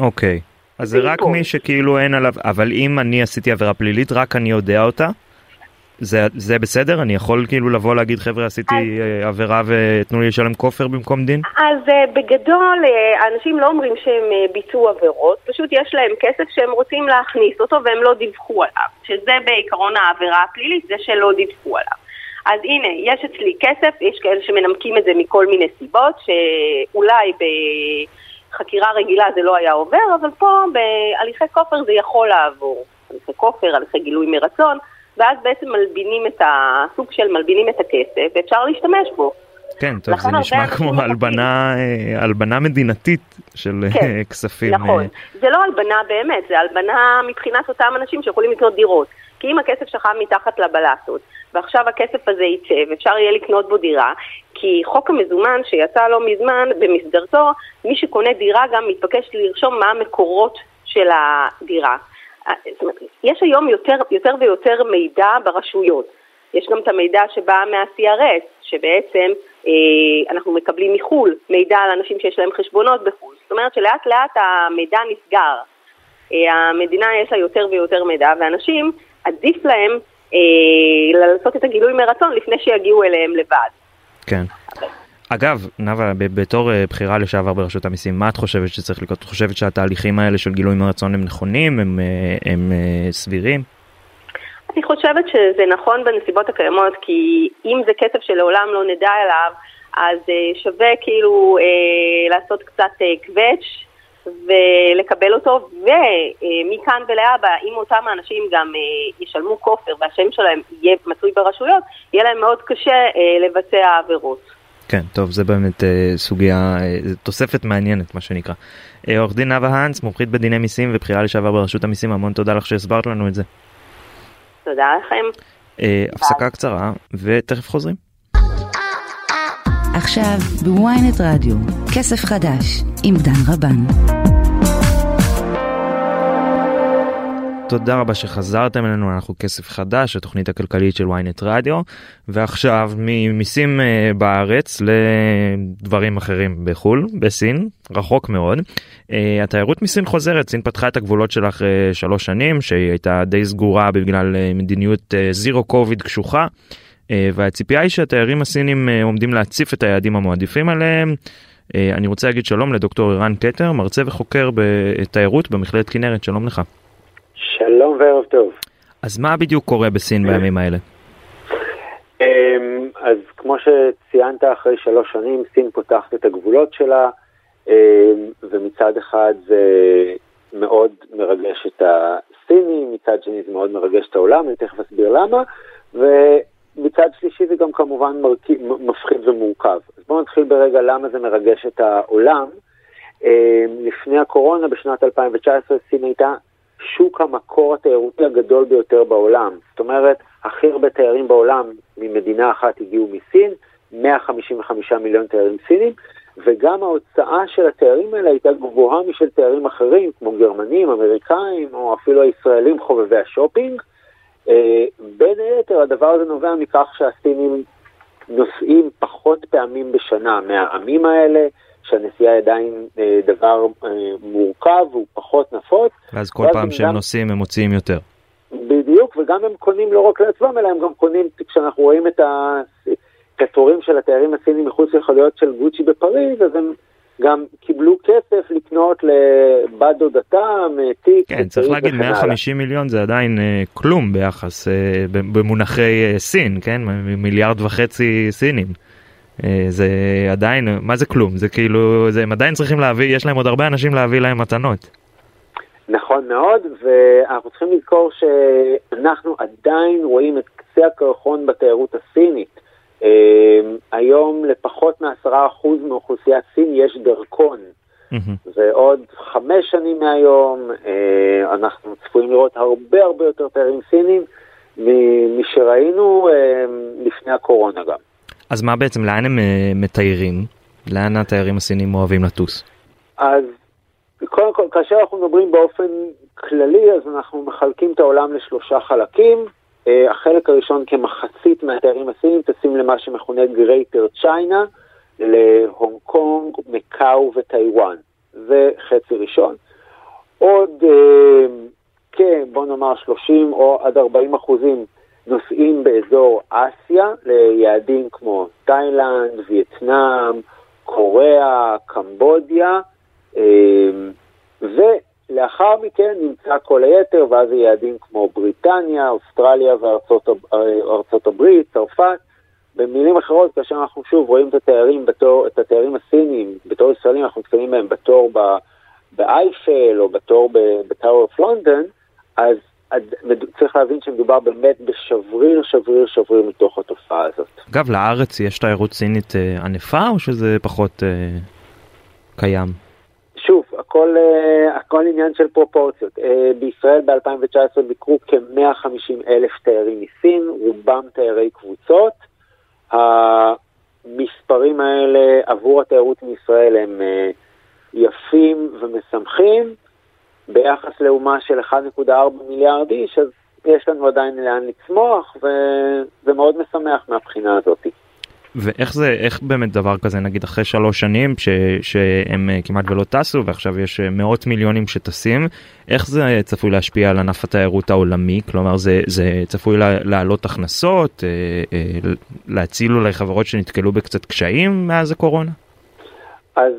אוקיי. Okay. אז זה רק מי שכאילו אין עליו, אבל אם אני עשיתי עבירה פלילית, רק אני יודע אותה, זה, זה בסדר? אני יכול כאילו לבוא להגיד חבר'ה עשיתי אז... עבירה ותנו לי לשלם כופר במקום דין? אז בגדול אנשים לא אומרים שהם ביצעו עבירות, פשוט יש להם כסף שהם רוצים להכניס אותו והם לא דיווחו עליו, שזה בעיקרון העבירה הפלילית, זה שלא דיווחו עליו. אז הנה, יש אצלי כסף, יש כאלה שמנמקים את זה מכל מיני סיבות, שאולי בחקירה רגילה זה לא היה עובר, אבל פה בהליכי כופר זה יכול לעבור. הליכי כופר, הליכי גילוי מרצון, ואז בעצם מלבינים את הסוג של מלבינים את הכסף, ואפשר להשתמש בו. כן, טוב, זה נשמע כמו הלבנה, אה, הלבנה מדינתית של אה, כן, כספים. נכון, זה לא הלבנה באמת, זה הלבנה מבחינת אותם אנשים שיכולים לקנות דירות. כי אם הכסף שלך מתחת לבלטות, ועכשיו הכסף הזה יצא ואפשר יהיה לקנות בו דירה, כי חוק המזומן שיצא לא מזמן, במסגרתו, מי שקונה דירה גם מתבקש לרשום מה המקורות של הדירה. אומרת, יש היום יותר, יותר ויותר מידע ברשויות. יש גם את המידע שבא מה-CRS, שבעצם אה, אנחנו מקבלים מחו"ל מידע על אנשים שיש להם חשבונות בחו"ל. זאת אומרת שלאט לאט המידע נסגר. אה, המדינה יש לה יותר ויותר מידע, ואנשים, עדיף להם אה, לעשות את הגילוי מרצון לפני שיגיעו אליהם לבד. כן. אגב, נאוה, בתור אה, בחירה לשעבר ברשות המיסים, מה את חושבת שצריך לקרות? את חושבת שהתהליכים האלה של גילוי מרצון הם נכונים, הם, אה, הם, הם סבירים? אני חושבת שזה נכון בנסיבות הקיימות, כי אם זה כסף שלעולם לא נדע עליו, אז שווה כאילו אה, לעשות קצת אה, קווץ' ולקבל אותו, ומכאן ולהבא, אם אותם האנשים גם אה, ישלמו כופר והשם שלהם יהיה מצוי ברשויות, יהיה להם מאוד קשה אה, לבצע עבירות. כן, טוב, זה באמת אה, סוגיה, תוספת מעניינת, מה שנקרא. עורך דין נאוה האנס, מומחית בדיני מיסים ובחירה לשעבר ברשות המיסים, המון תודה לך שהסברת לנו את זה. תודה לכם. הפסקה קצרה, ותכף חוזרים. עכשיו בוויינט רדיו, כסף חדש, עם דן רבן. תודה רבה שחזרתם אלינו, אנחנו כסף חדש, התוכנית הכלכלית של ynet רדיו, ועכשיו ממיסים אה, בארץ לדברים אחרים בחו"ל, בסין, רחוק מאוד. אה, התיירות מסין חוזרת, סין פתחה את הגבולות שלה אחרי שלוש שנים, שהיא הייתה די סגורה בגלל אה, מדיניות זירו קוביד קשוחה. והציפייה היא שהתיירים הסינים עומדים להציף את היעדים המועדיפים עליהם. אני רוצה להגיד שלום לדוקטור ערן קטר, מרצה וחוקר בתיירות במכללת כנרת, שלום לך. שלום וערב טוב. אז מה בדיוק קורה בסין בימים האלה? אמ, אז כמו שציינת, אחרי שלוש שנים סין פותחת את הגבולות שלה, אמ, ומצד אחד זה מאוד מרגש את הסינים, מצד שני זה מאוד מרגש את העולם, אני תכף אסביר למה, ומצד שלישי זה גם כמובן מרכיב, מפחיד ומורכב. אז בואו נתחיל ברגע למה זה מרגש את העולם. אמ, לפני הקורונה, בשנת 2019, סין הייתה שוק המקור התיירותי הגדול ביותר בעולם. זאת אומרת, הכי הרבה תיירים בעולם ממדינה אחת הגיעו מסין, 155 מיליון תיירים סינים, וגם ההוצאה של התיירים האלה הייתה גבוהה משל תיירים אחרים, כמו גרמנים, אמריקאים, או אפילו הישראלים חובבי השופינג. אה, בין היתר, הדבר הזה נובע מכך שהסינים נוסעים פחות פעמים בשנה מהעמים האלה, שהנסיעה עדיין אה, דבר אה, מורכב, הוא פחות נפוץ. ואז כל פעם שהם גם... נוסעים הם מוציאים יותר. בדיוק, וגם הם קונים לא רק לעצמם, אלא הם גם קונים, כשאנחנו רואים את התורים של התיירים הסינים מחוץ לחנויות של גוצ'י בפריז, אז הם גם קיבלו כסף לקנות לבת דודתם, תיק. כן, צריך להגיד 150 מיליון זה עדיין אה, כלום ביחס, אה, במונחי אה, סין, כן? מיליארד וחצי סינים. אה, זה עדיין, מה זה כלום? זה כאילו, זה, הם עדיין צריכים להביא, יש להם עוד הרבה אנשים להביא להם מתנות. נכון מאוד, ואנחנו צריכים לזכור שאנחנו עדיין רואים את קצה הקרחון בתיירות הסינית. אה, היום לפחות מעשרה אחוז מאוכלוסיית סין יש דרכון. ועוד חמש שנים מהיום אה, אנחנו צפויים לראות הרבה הרבה יותר תיירים סינים משראינו לפני הקורונה גם. אז מה בעצם, לאן הם uh, מתיירים? לאן התיירים הסינים אוהבים לטוס? אז קודם כל, כאשר אנחנו מדברים באופן כללי, אז אנחנו מחלקים את העולם לשלושה חלקים. Uh, החלק הראשון כמחצית מהתיירים הסינים טסים למה שמכונה Greater China, להונג קונג, מקאו וטיוואן. זה חצי ראשון. עוד, uh, כן, בוא נאמר 30 או עד 40 אחוזים נוסעים באזור אסיה ליעדים כמו תאילנד, וייטנאם, קוריאה, קמבודיה, ולאחר מכן נמצא כל היתר, ואז יעדים כמו בריטניה, אוסטרליה וארצות הברית, צרפת. במילים אחרות, כאשר אנחנו שוב רואים את התיירים בתור, את התיירים הסינים, בתור ישראלים, אנחנו מתקיימים בהם בתור באייפל או בתור בטאור אוף לונדון, אז צריך להבין שמדובר באמת בשבריר, שבריר, שבריר מתוך התופעה הזאת. אגב, לארץ יש תיירות סינית אה, ענפה או שזה פחות אה, קיים? שוב, הכל, אה, הכל עניין של פרופורציות. אה, בישראל ב-2019 ביקרו כ-150 אלף תיירים מסין, רובם תיירי קבוצות. המספרים האלה עבור התיירות מישראל הם אה, יפים ומשמחים. ביחס לאומה של 1.4 מיליארד איש, אז יש לנו עדיין לאן לצמוח, וזה מאוד משמח מהבחינה הזאת. ואיך זה, איך באמת דבר כזה, נגיד אחרי שלוש שנים ש, שהם אה, כמעט ולא טסו ועכשיו יש אה, מאות מיליונים שטסים, איך זה צפוי להשפיע על ענף התיירות העולמי? כלומר זה, זה צפוי להעלות הכנסות, אה, להציל אולי חברות שנתקלו בקצת קשיים מאז הקורונה? אז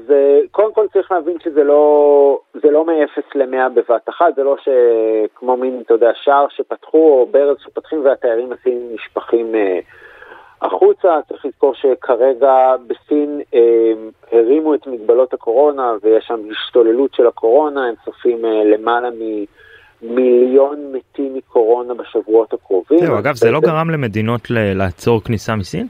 קודם כל צריך להבין שזה לא, זה לא מ-0 ל-100 בבת אחת, זה לא שכמו מין, אתה יודע, שער שפתחו או ברז שפתחים והתיירים הסינים נשפכים החוצה. צריך לזכור שכרגע בסין אה, הרימו את מגבלות הקורונה ויש שם השתוללות של הקורונה, הם צופים אה, למעלה ממיליון מתים מקורונה בשבועות הקרובים. זהו, אגב, זה לא גרם למדינות לעצור כניסה מסין?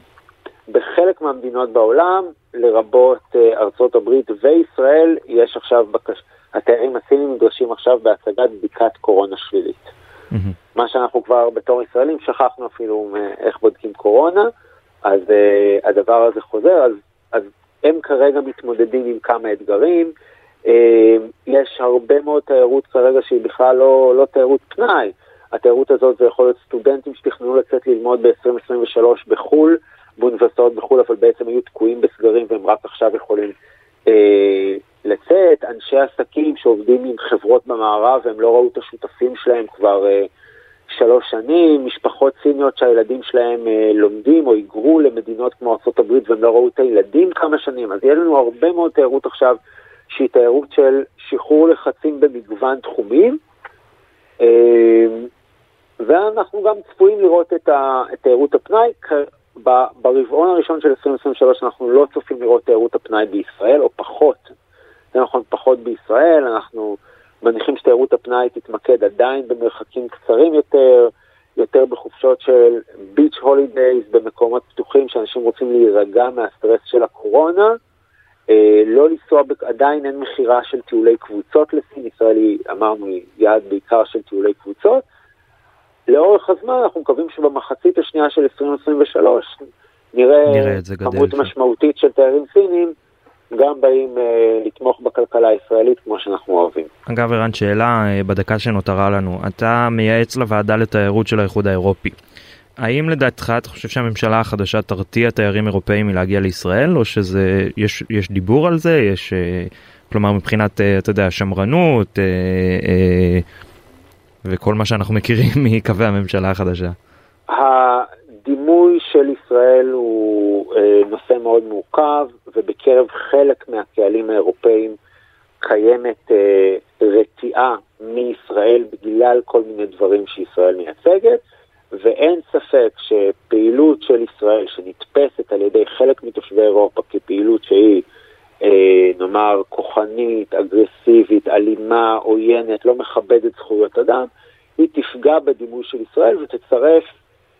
בחלק מהמדינות בעולם, לרבות אה, ארצות הברית וישראל, יש עכשיו, בקש... התיירים הסינים נדרשים עכשיו בהצגת בדיקת קורונה שלילית. Mm-hmm. מה שאנחנו כבר בתור ישראלים שכחנו אפילו איך בודקים קורונה. אז uh, הדבר הזה חוזר, אז, אז הם כרגע מתמודדים עם כמה אתגרים. Uh, יש הרבה מאוד תיירות כרגע שהיא בכלל לא, לא תיירות פנאי. התיירות הזאת זה יכול להיות סטודנטים שתכננו לצאת ללמוד ב-2023 בחו"ל, באוניברסיטאות בחו"ל, אבל בעצם היו תקועים בסגרים והם רק עכשיו יכולים אה, לצאת. אנשי עסקים שעובדים עם חברות במערב והם לא ראו את השותפים שלהם כבר אה, שלוש שנים, משפחות סיניות שהילדים שלהם אה, לומדים או היגרו למדינות כמו ארה"ב והם לא ראו את הילדים כמה שנים, אז יהיה לנו הרבה מאוד תיירות עכשיו שהיא תיירות של שחרור לחצים במגוון תחומים, אה, ואנחנו גם צפויים לראות את תיירות הפנאי. ברבעון הראשון של 2023 אנחנו לא צופים לראות תיירות הפנאי בישראל, או פחות, זה נכון, פחות בישראל, אנחנו... מניחים שתיירות הפנאי תתמקד עדיין במרחקים קצרים יותר, יותר בחופשות של ביץ' הולידייז במקומות פתוחים שאנשים רוצים להירגע מהסטרס של הקורונה. אה, לא לנסוע, עדיין אין מכירה של טיולי קבוצות לסין, ישראל היא, אמרנו, היא יעד בעיקר של טיולי קבוצות. לאורך הזמן אנחנו מקווים שבמחצית השנייה של 2023 נראה, נראה כמות משמעותית של תיירים סינים גם באים אה, לתמוך בכלכלה הישראלית כמו שאנחנו אוהבים. אגב, ערן, שאלה אה, בדקה שנותרה לנו. אתה מייעץ לוועדה לתיירות של האיחוד האירופי. האם לדעתך אתה חושב שהממשלה החדשה תרתיע תיירים אירופאים מלהגיע לישראל, או שזה, יש, יש דיבור על זה, יש, אה, כלומר מבחינת, אתה יודע, שמרנות וכל מה שאנחנו מכירים מקווי הממשלה החדשה? הדימוי של ישראל הוא אה, נושא מאוד מורכב, ובקרב חלק מהקהלים האירופאים קיימת אה, רתיעה מישראל בגלל כל מיני דברים שישראל מייצגת, ואין ספק שפעילות של ישראל שנתפסת על ידי חלק מתושבי אירופה כפעילות שהיא, אה, נאמר, כוחנית, אגרסיבית, אלימה, עוינת, לא מכבדת זכויות אדם, היא תפגע בדימוי של ישראל ותצרף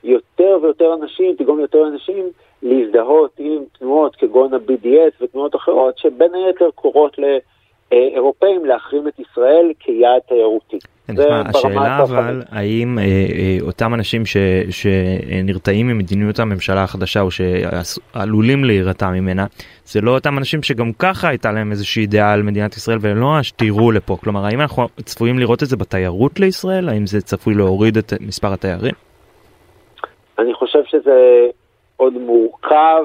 יותר ויותר אנשים, תגרום יותר אנשים להזדהות עם תנועות כגון ה-BDS ותנועות אחרות, שבין היתר קוראות לאירופאים להחרים את ישראל כיעד תיירותי. כן, השאלה אבל, האם אה, אה, אותם אנשים ש, שנרתעים ממדיניות הממשלה החדשה או שעלולים להירתע ממנה, זה לא אותם אנשים שגם ככה הייתה להם איזושהי דעה על מדינת ישראל ולא תירו לפה. כלומר, האם אנחנו צפויים לראות את זה בתיירות לישראל? האם זה צפוי להוריד את מספר התיירים? אני חושב שזה עוד מורכב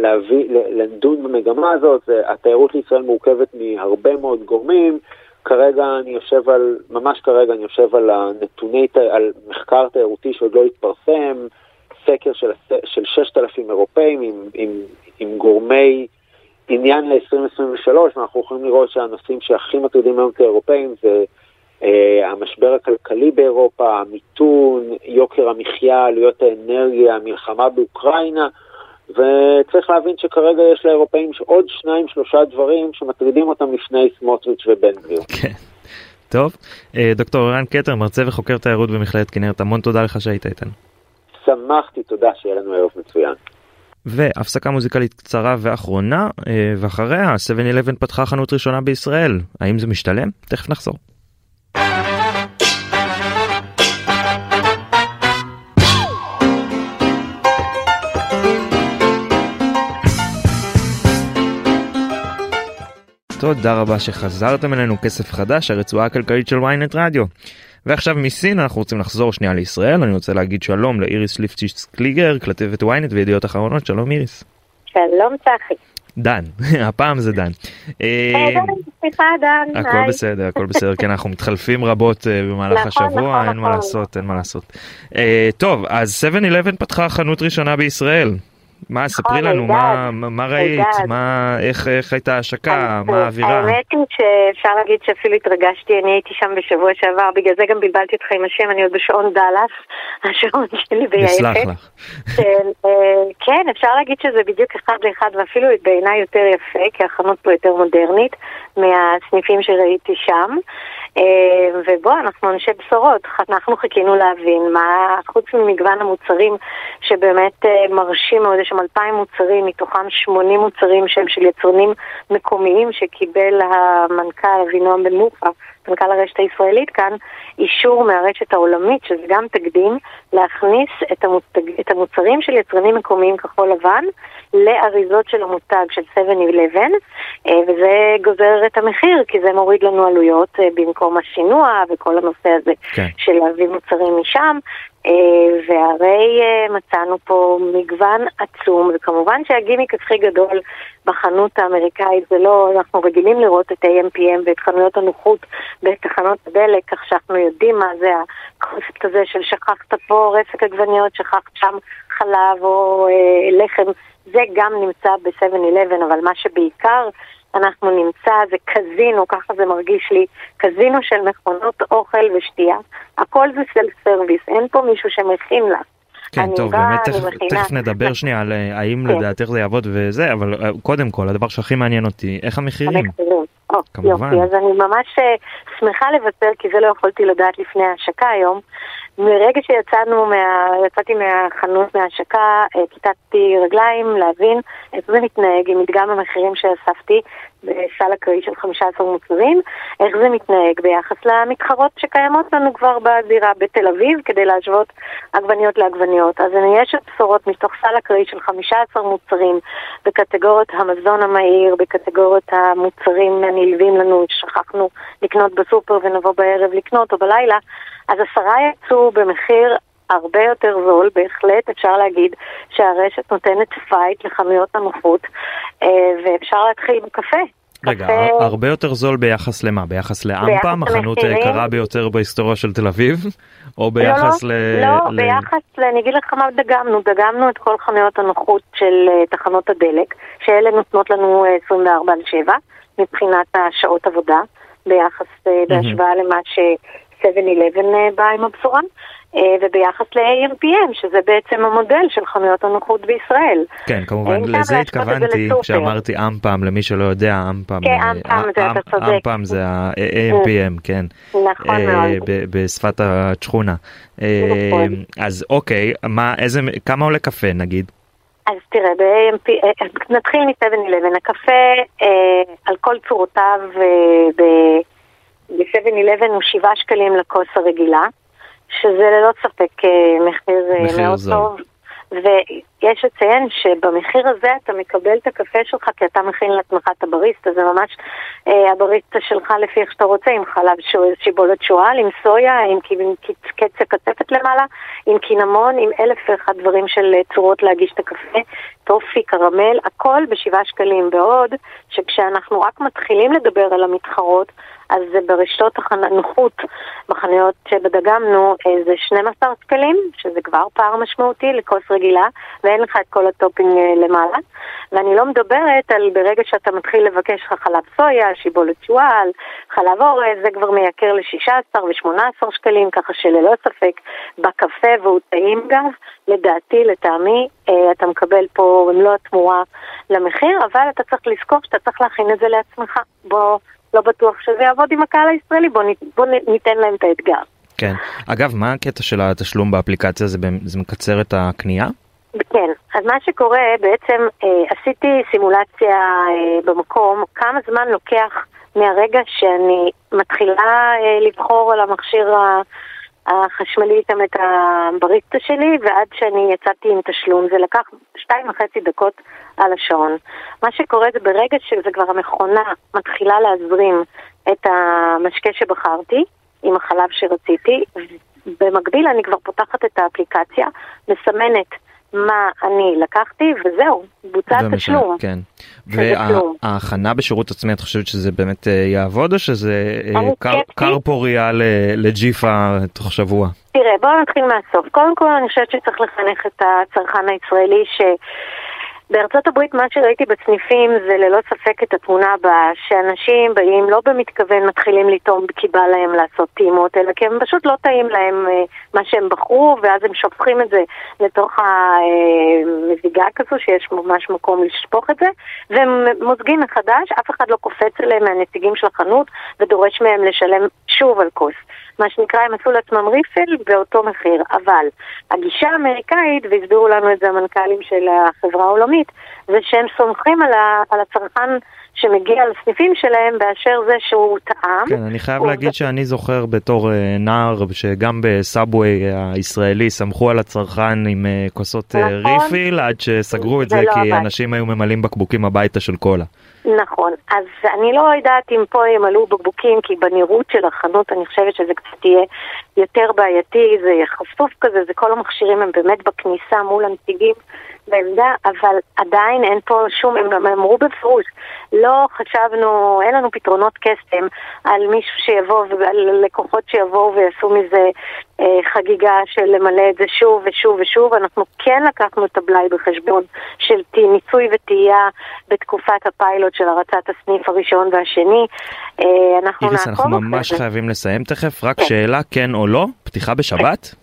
להביא, לדון במגמה הזאת. התיירות לישראל מורכבת מהרבה מאוד גורמים, כרגע אני יושב על, ממש כרגע אני יושב על הנתוני, על מחקר תיירותי שעוד לא התפרסם, סקר של, של 6,000 אירופאים עם, עם, עם גורמי עניין ל-2023, ואנחנו יכולים לראות שהנושאים שהכי מטרידים היום כאירופאים זה המשבר הכלכלי באירופה, המיתון, יוקר המחיה, עלויות האנרגיה, המלחמה באוקראינה, וצריך להבין שכרגע יש לאירופאים עוד שניים, שלושה דברים שמטרידים אותם לפני סמוטריץ' ובן גביר. כן. טוב, אה, דוקטור ערן קטר, מרצה וחוקר תיירות במכללת כנרת, המון תודה לך שהיית איתנו. שמחתי, תודה, שיהיה לנו ערב מצוין. והפסקה מוזיקלית קצרה ואחרונה, אה, ואחריה 7-11 פתחה חנות ראשונה בישראל. האם זה משתלם? תכף נחזור. תודה רבה שחזרתם אלינו כסף חדש הרצועה הכלכלית של ynet רדיו. ועכשיו מסין אנחנו רוצים לחזור שנייה לישראל אני רוצה להגיד שלום לאיריס ליפציץ קליגר כתבת ynet וידיעות אחרונות שלום איריס. שלום צחי. דן, הפעם זה דן. אה, סליחה דן. הכל בסדר, הכל בסדר, כן אנחנו מתחלפים רבות אה, במהלך נכון, השבוע, נכון, אין מה נכון. לעשות, אין מה לעשות. אה, טוב, אז 7-11 פתחה חנות ראשונה בישראל. מה, ספרי לנו, מה- מה ראית. מה, איך איך הייתה ההשקה, מה האווירה? האמת היא שאפשר להגיד שאפילו התרגשתי, אני הייתי שם בשבוע שעבר, בגלל זה גם בלבלתי אותך עם השם, אני עוד בשעון דאלאס, השעון שלי נסלח ביעפת. לך. של, אה, כן, אפשר להגיד שזה בדיוק אחד לאחד, ואפילו בעיניי יותר יפה, כי החנות פה יותר מודרנית מהסניפים שראיתי שם. אה, ובוא, אנחנו אנשי בשורות, אנחנו חיכינו להבין מה, חוץ ממגוון המוצרים שבאמת אה, מרשים מאוד, יש שם 2,000 מוצרים, מתוכם 80 מוצרים שהם של יצרנים מקומיים שקיבל המנכ"ל אבינועם בן מופה, מנכ"ל הרשת הישראלית כאן, אישור מהרשת העולמית, שזה גם תקדים, להכניס את, המותג, את המוצרים של יצרנים מקומיים כחול לבן לאריזות של המותג של 7-11, אה, וזה גוזר את המחיר, כי זה מוריד לנו עלויות אה, במקום השינוע וכל הנושא הזה כן. של להביא מוצרים משם. אה, והרי אה, מצאנו פה מגוון עצום, וכמובן שהגימיק הכי גדול בחנות האמריקאית זה לא, אנחנו רגילים לראות את AMPM ואת חנויות הנוחות בתחנות הדלק, כך שאנחנו יודעים מה זה הקונספט הזה של שכחת פה רסק עגבניות, שכחת שם חלב או אה, לחם, זה גם נמצא ב-7-11, אבל מה שבעיקר אנחנו נמצא זה קזינו, ככה זה מרגיש לי, קזינו של מכונות אוכל ושתייה, הכל זה self service, אין פה מישהו שמכין לך. כן, טוב, באה, באמת תכף-. תכף נדבר שנייה על אה, האם כן. לדעתך זה יעבוד וזה, אבל אה, קודם כל, הדבר שהכי מעניין אותי, איך המחירים? המחירים. כמובן. יופי, אז אני ממש אה, שמחה לבשר, כי זה לא יכולתי לדעת לפני ההשקה היום. מרגע שיצאנו, מה, יצאתי מהחנות מההשקה, אה, כיתתי רגליים להבין איך זה מתנהג עם מדגם המחירים שאספתי בסל אקראי של 15 מוצרים, איך זה מתנהג ביחס למתחרות שקיימות לנו כבר בזירה בתל אביב, כדי להשוות עגבניות לעגבניות. אז אני יש בשורות מתוך סל אקראי של 15 מוצרים בקטגוריות המזון המהיר, בקטגוריות המוצרים הנלווים לנו, ששכחנו לקנות בסופר ונבוא בערב לקנות או בלילה, אז עשרה יצאו במחיר הרבה יותר זול, בהחלט אפשר להגיד שהרשת נותנת fight לחנויות הנוחות, אה, ואפשר להתחיל בקפה. רגע, קפה- הר- הרבה יותר זול ביחס למה? ביחס ל AMPM, החנות. היקרה ביותר בהיסטוריה של תל אביב? או ביחס לא, ל... לא, ל- ביחס, ל... אני אגיד לך מה דגמנו, דגמנו את כל חנויות הנוחות של אה, תחנות הדלק, שאלה נותנות לנו אה, 24 על 7 מבחינת השעות עבודה, ביחס, אה, בהשוואה למה ש-7-11 אה, בא עם הבשורה, אה, וביחס ל-AMPM, שזה בעצם המודל של חנויות הנוחות בישראל. כן, כמובן, אין טעם לזה התכוונתי. כשאמרתי אמפם, למי שלא יודע, אמפם, כן, אה, אמפם זה, אתה אמ- צודק. אמפם זה ה-AMPM, כן. נכון אה, מאוד. בשפת השכונה. אה, נכון. אז אוקיי, כמה עולה קפה נגיד? אז תראה, ב-AMP, אה, נתחיל מ-7-11, הקפה אה, על כל צורותיו אה, ב-7-11 הוא 7 שקלים לכוס הרגילה, שזה ללא ספק אה, מחיר, אה, מחיר מאוד זול. טוב. יש לציין שבמחיר הזה אתה מקבל את הקפה שלך כי אתה מכין לעצמך את הבריסטה, זה ממש אה, הבריסטה שלך לפי איך שאתה רוצה, עם חלב שיבולת שועל, עם סויה, עם, עם קצה קצפת למעלה, עם קינמון, עם אלף ואחד דברים של אה, צורות להגיש את הקפה, טופי, קרמל, הכל בשבעה שקלים. בעוד שכשאנחנו רק מתחילים לדבר על המתחרות, אז ברשתות הנוחות, בחנויות שדגמנו, אה, זה 12 שקלים, שזה כבר פער משמעותי לכוס רגילה, ואין לך את כל ה topping אה, למעלה. ואני לא מדברת על ברגע שאתה מתחיל לבקש לך חלב סויה, שיבולת שועל, חלב אורז, זה כבר מייקר ל-16 ו-18 שקלים, ככה שללא ספק בקפה, והוא טעים גם, לדעתי, לטעמי, אה, אתה מקבל פה מלוא התמורה למחיר, אבל אתה צריך לזכור שאתה צריך להכין את זה לעצמך. בוא... לא בטוח שזה יעבוד עם הקהל הישראלי, בוא, בוא ניתן להם את האתגר. כן. אגב, מה הקטע של התשלום באפליקציה? זה, זה מקצר את הקנייה? כן, אז מה שקורה, בעצם אה, עשיתי סימולציה אה, במקום, כמה זמן לוקח מהרגע שאני מתחילה אה, לבחור על המכשיר החשמלי איתם את הבריסטה שלי, ועד שאני יצאתי עם תשלום. זה לקח שתיים וחצי דקות על השעון. מה שקורה זה ברגע שזה כבר המכונה מתחילה להזרים את המשקה שבחרתי, עם החלב שרציתי, במקביל אני כבר פותחת את האפליקציה, מסמנת מה אני לקחתי, וזהו, בוצע התשלום. כן. וההכנה בשירות עצמי, את חושבת שזה באמת אה, יעבוד, או שזה אה, קר פוריה לג'יפה תוך שבוע? תראה, בואו נתחיל מהסוף. קודם כל אני חושבת שצריך לחנך את הצרכן הישראלי ש... בארצות הברית מה שראיתי בסניפים זה ללא ספק את התמונה הבאה, שאנשים באים לא במתכוון מתחילים לטעום כי בא להם לעשות טעימות, אלא כי הם פשוט לא טעים להם אה, מה שהם בחרו, ואז הם שופכים את זה לתוך המזיגה כזו שיש ממש מקום לשפוך את זה, והם מוזגים מחדש, אף אחד לא קופץ אליהם מהנציגים של החנות ודורש מהם לשלם שוב על כוס. מה שנקרא, הם עשו לעצמם ריפל באותו מחיר. אבל הגישה האמריקאית, והסבירו לנו את זה המנכ"לים של החברה העולמית, זה שהם סומכים על, ה, על הצרכן שמגיע לסניפים שלהם באשר זה שהוא טעם. כן, אני חייב להגיד שאני זוכר בתור uh, נער שגם בסאבווי הישראלי סמכו על הצרכן עם uh, כוסות uh, נכון. ריפיל עד שסגרו את זה, זה לא כי עבד. אנשים היו ממלאים בקבוקים הביתה של קולה. נכון, אז אני לא יודעת אם פה ימלאו בקבוקים, כי בנראות של החנות אני חושבת שזה קצת יהיה יותר בעייתי, זה חשוף כזה, זה כל המכשירים הם באמת בכניסה מול הנציגים בעמדה, אבל עדיין אין פה שום, הם אמרו בפירוש, לא חשבנו, אין לנו פתרונות קסם על מישהו שיבוא ועל לקוחות שיבואו ויעשו מזה אה, חגיגה של למלא את זה שוב ושוב ושוב. אנחנו כן לקחנו את הבלאי בחשבון של ניסוי וטעייה בתקופת הפיילוט של הרצת הסניף הראשון והשני. אה, אנחנו איריס, אנחנו ממש חייבים לסיים תכף, רק כן. שאלה כן או לא, פתיחה בשבת?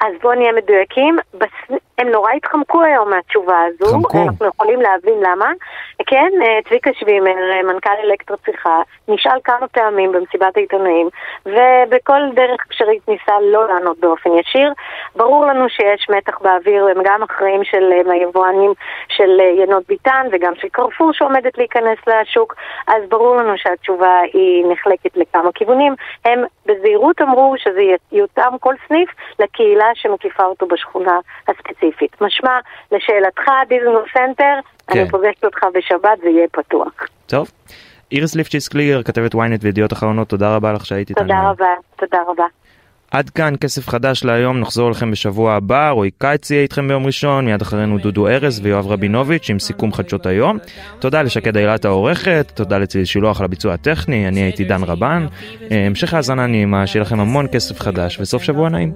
אז בואו נהיה מדויקים. בס... הם נורא התחמקו היום מהתשובה הזו. חמקו. אנחנו יכולים להבין למה. כן, אה, צביקה שווימר, אה, מנכ"ל אלקטרו צריכה, נשאל כמה פעמים במסיבת העיתונאים, ובכל דרך אפשרית ניסה לא לענות באופן ישיר. ברור לנו שיש מתח באוויר, הם גם אחראים של אה, היבואנים של ינות ביטן וגם של קרפור שעומדת להיכנס לשוק, אז ברור לנו שהתשובה היא נחלקת לכמה כיוונים. הם בזהירות אמרו שזה יותאם כל סניף לקהילה שמקיפה אותו בשכונה הספציפית. משמע, לשאלתך, דיזנגוף סנטר, כן. אני פוגשת אותך בשבת, זה יהיה פתוח. טוב. איריס ליפשיץ קליגר, כתבת ynet וידיעות אחרונות, תודה רבה לך שהיית איתנו. תודה רבה, תודה רבה. עד כאן כסף חדש להיום, נחזור לכם בשבוע הבא, רועי קיץ יהיה איתכם ביום ראשון, מיד אחרינו דודו ארז ויואב רבינוביץ' עם סיכום חדשות היום. תודה לשקד אילת העורכת, תודה לצליל שילוח על הביצוע הטכני, אני הייתי דן רבן. המשך האזנה נעימה, שיהיה לכם המון כסף חדש וסוף שבוע נעים.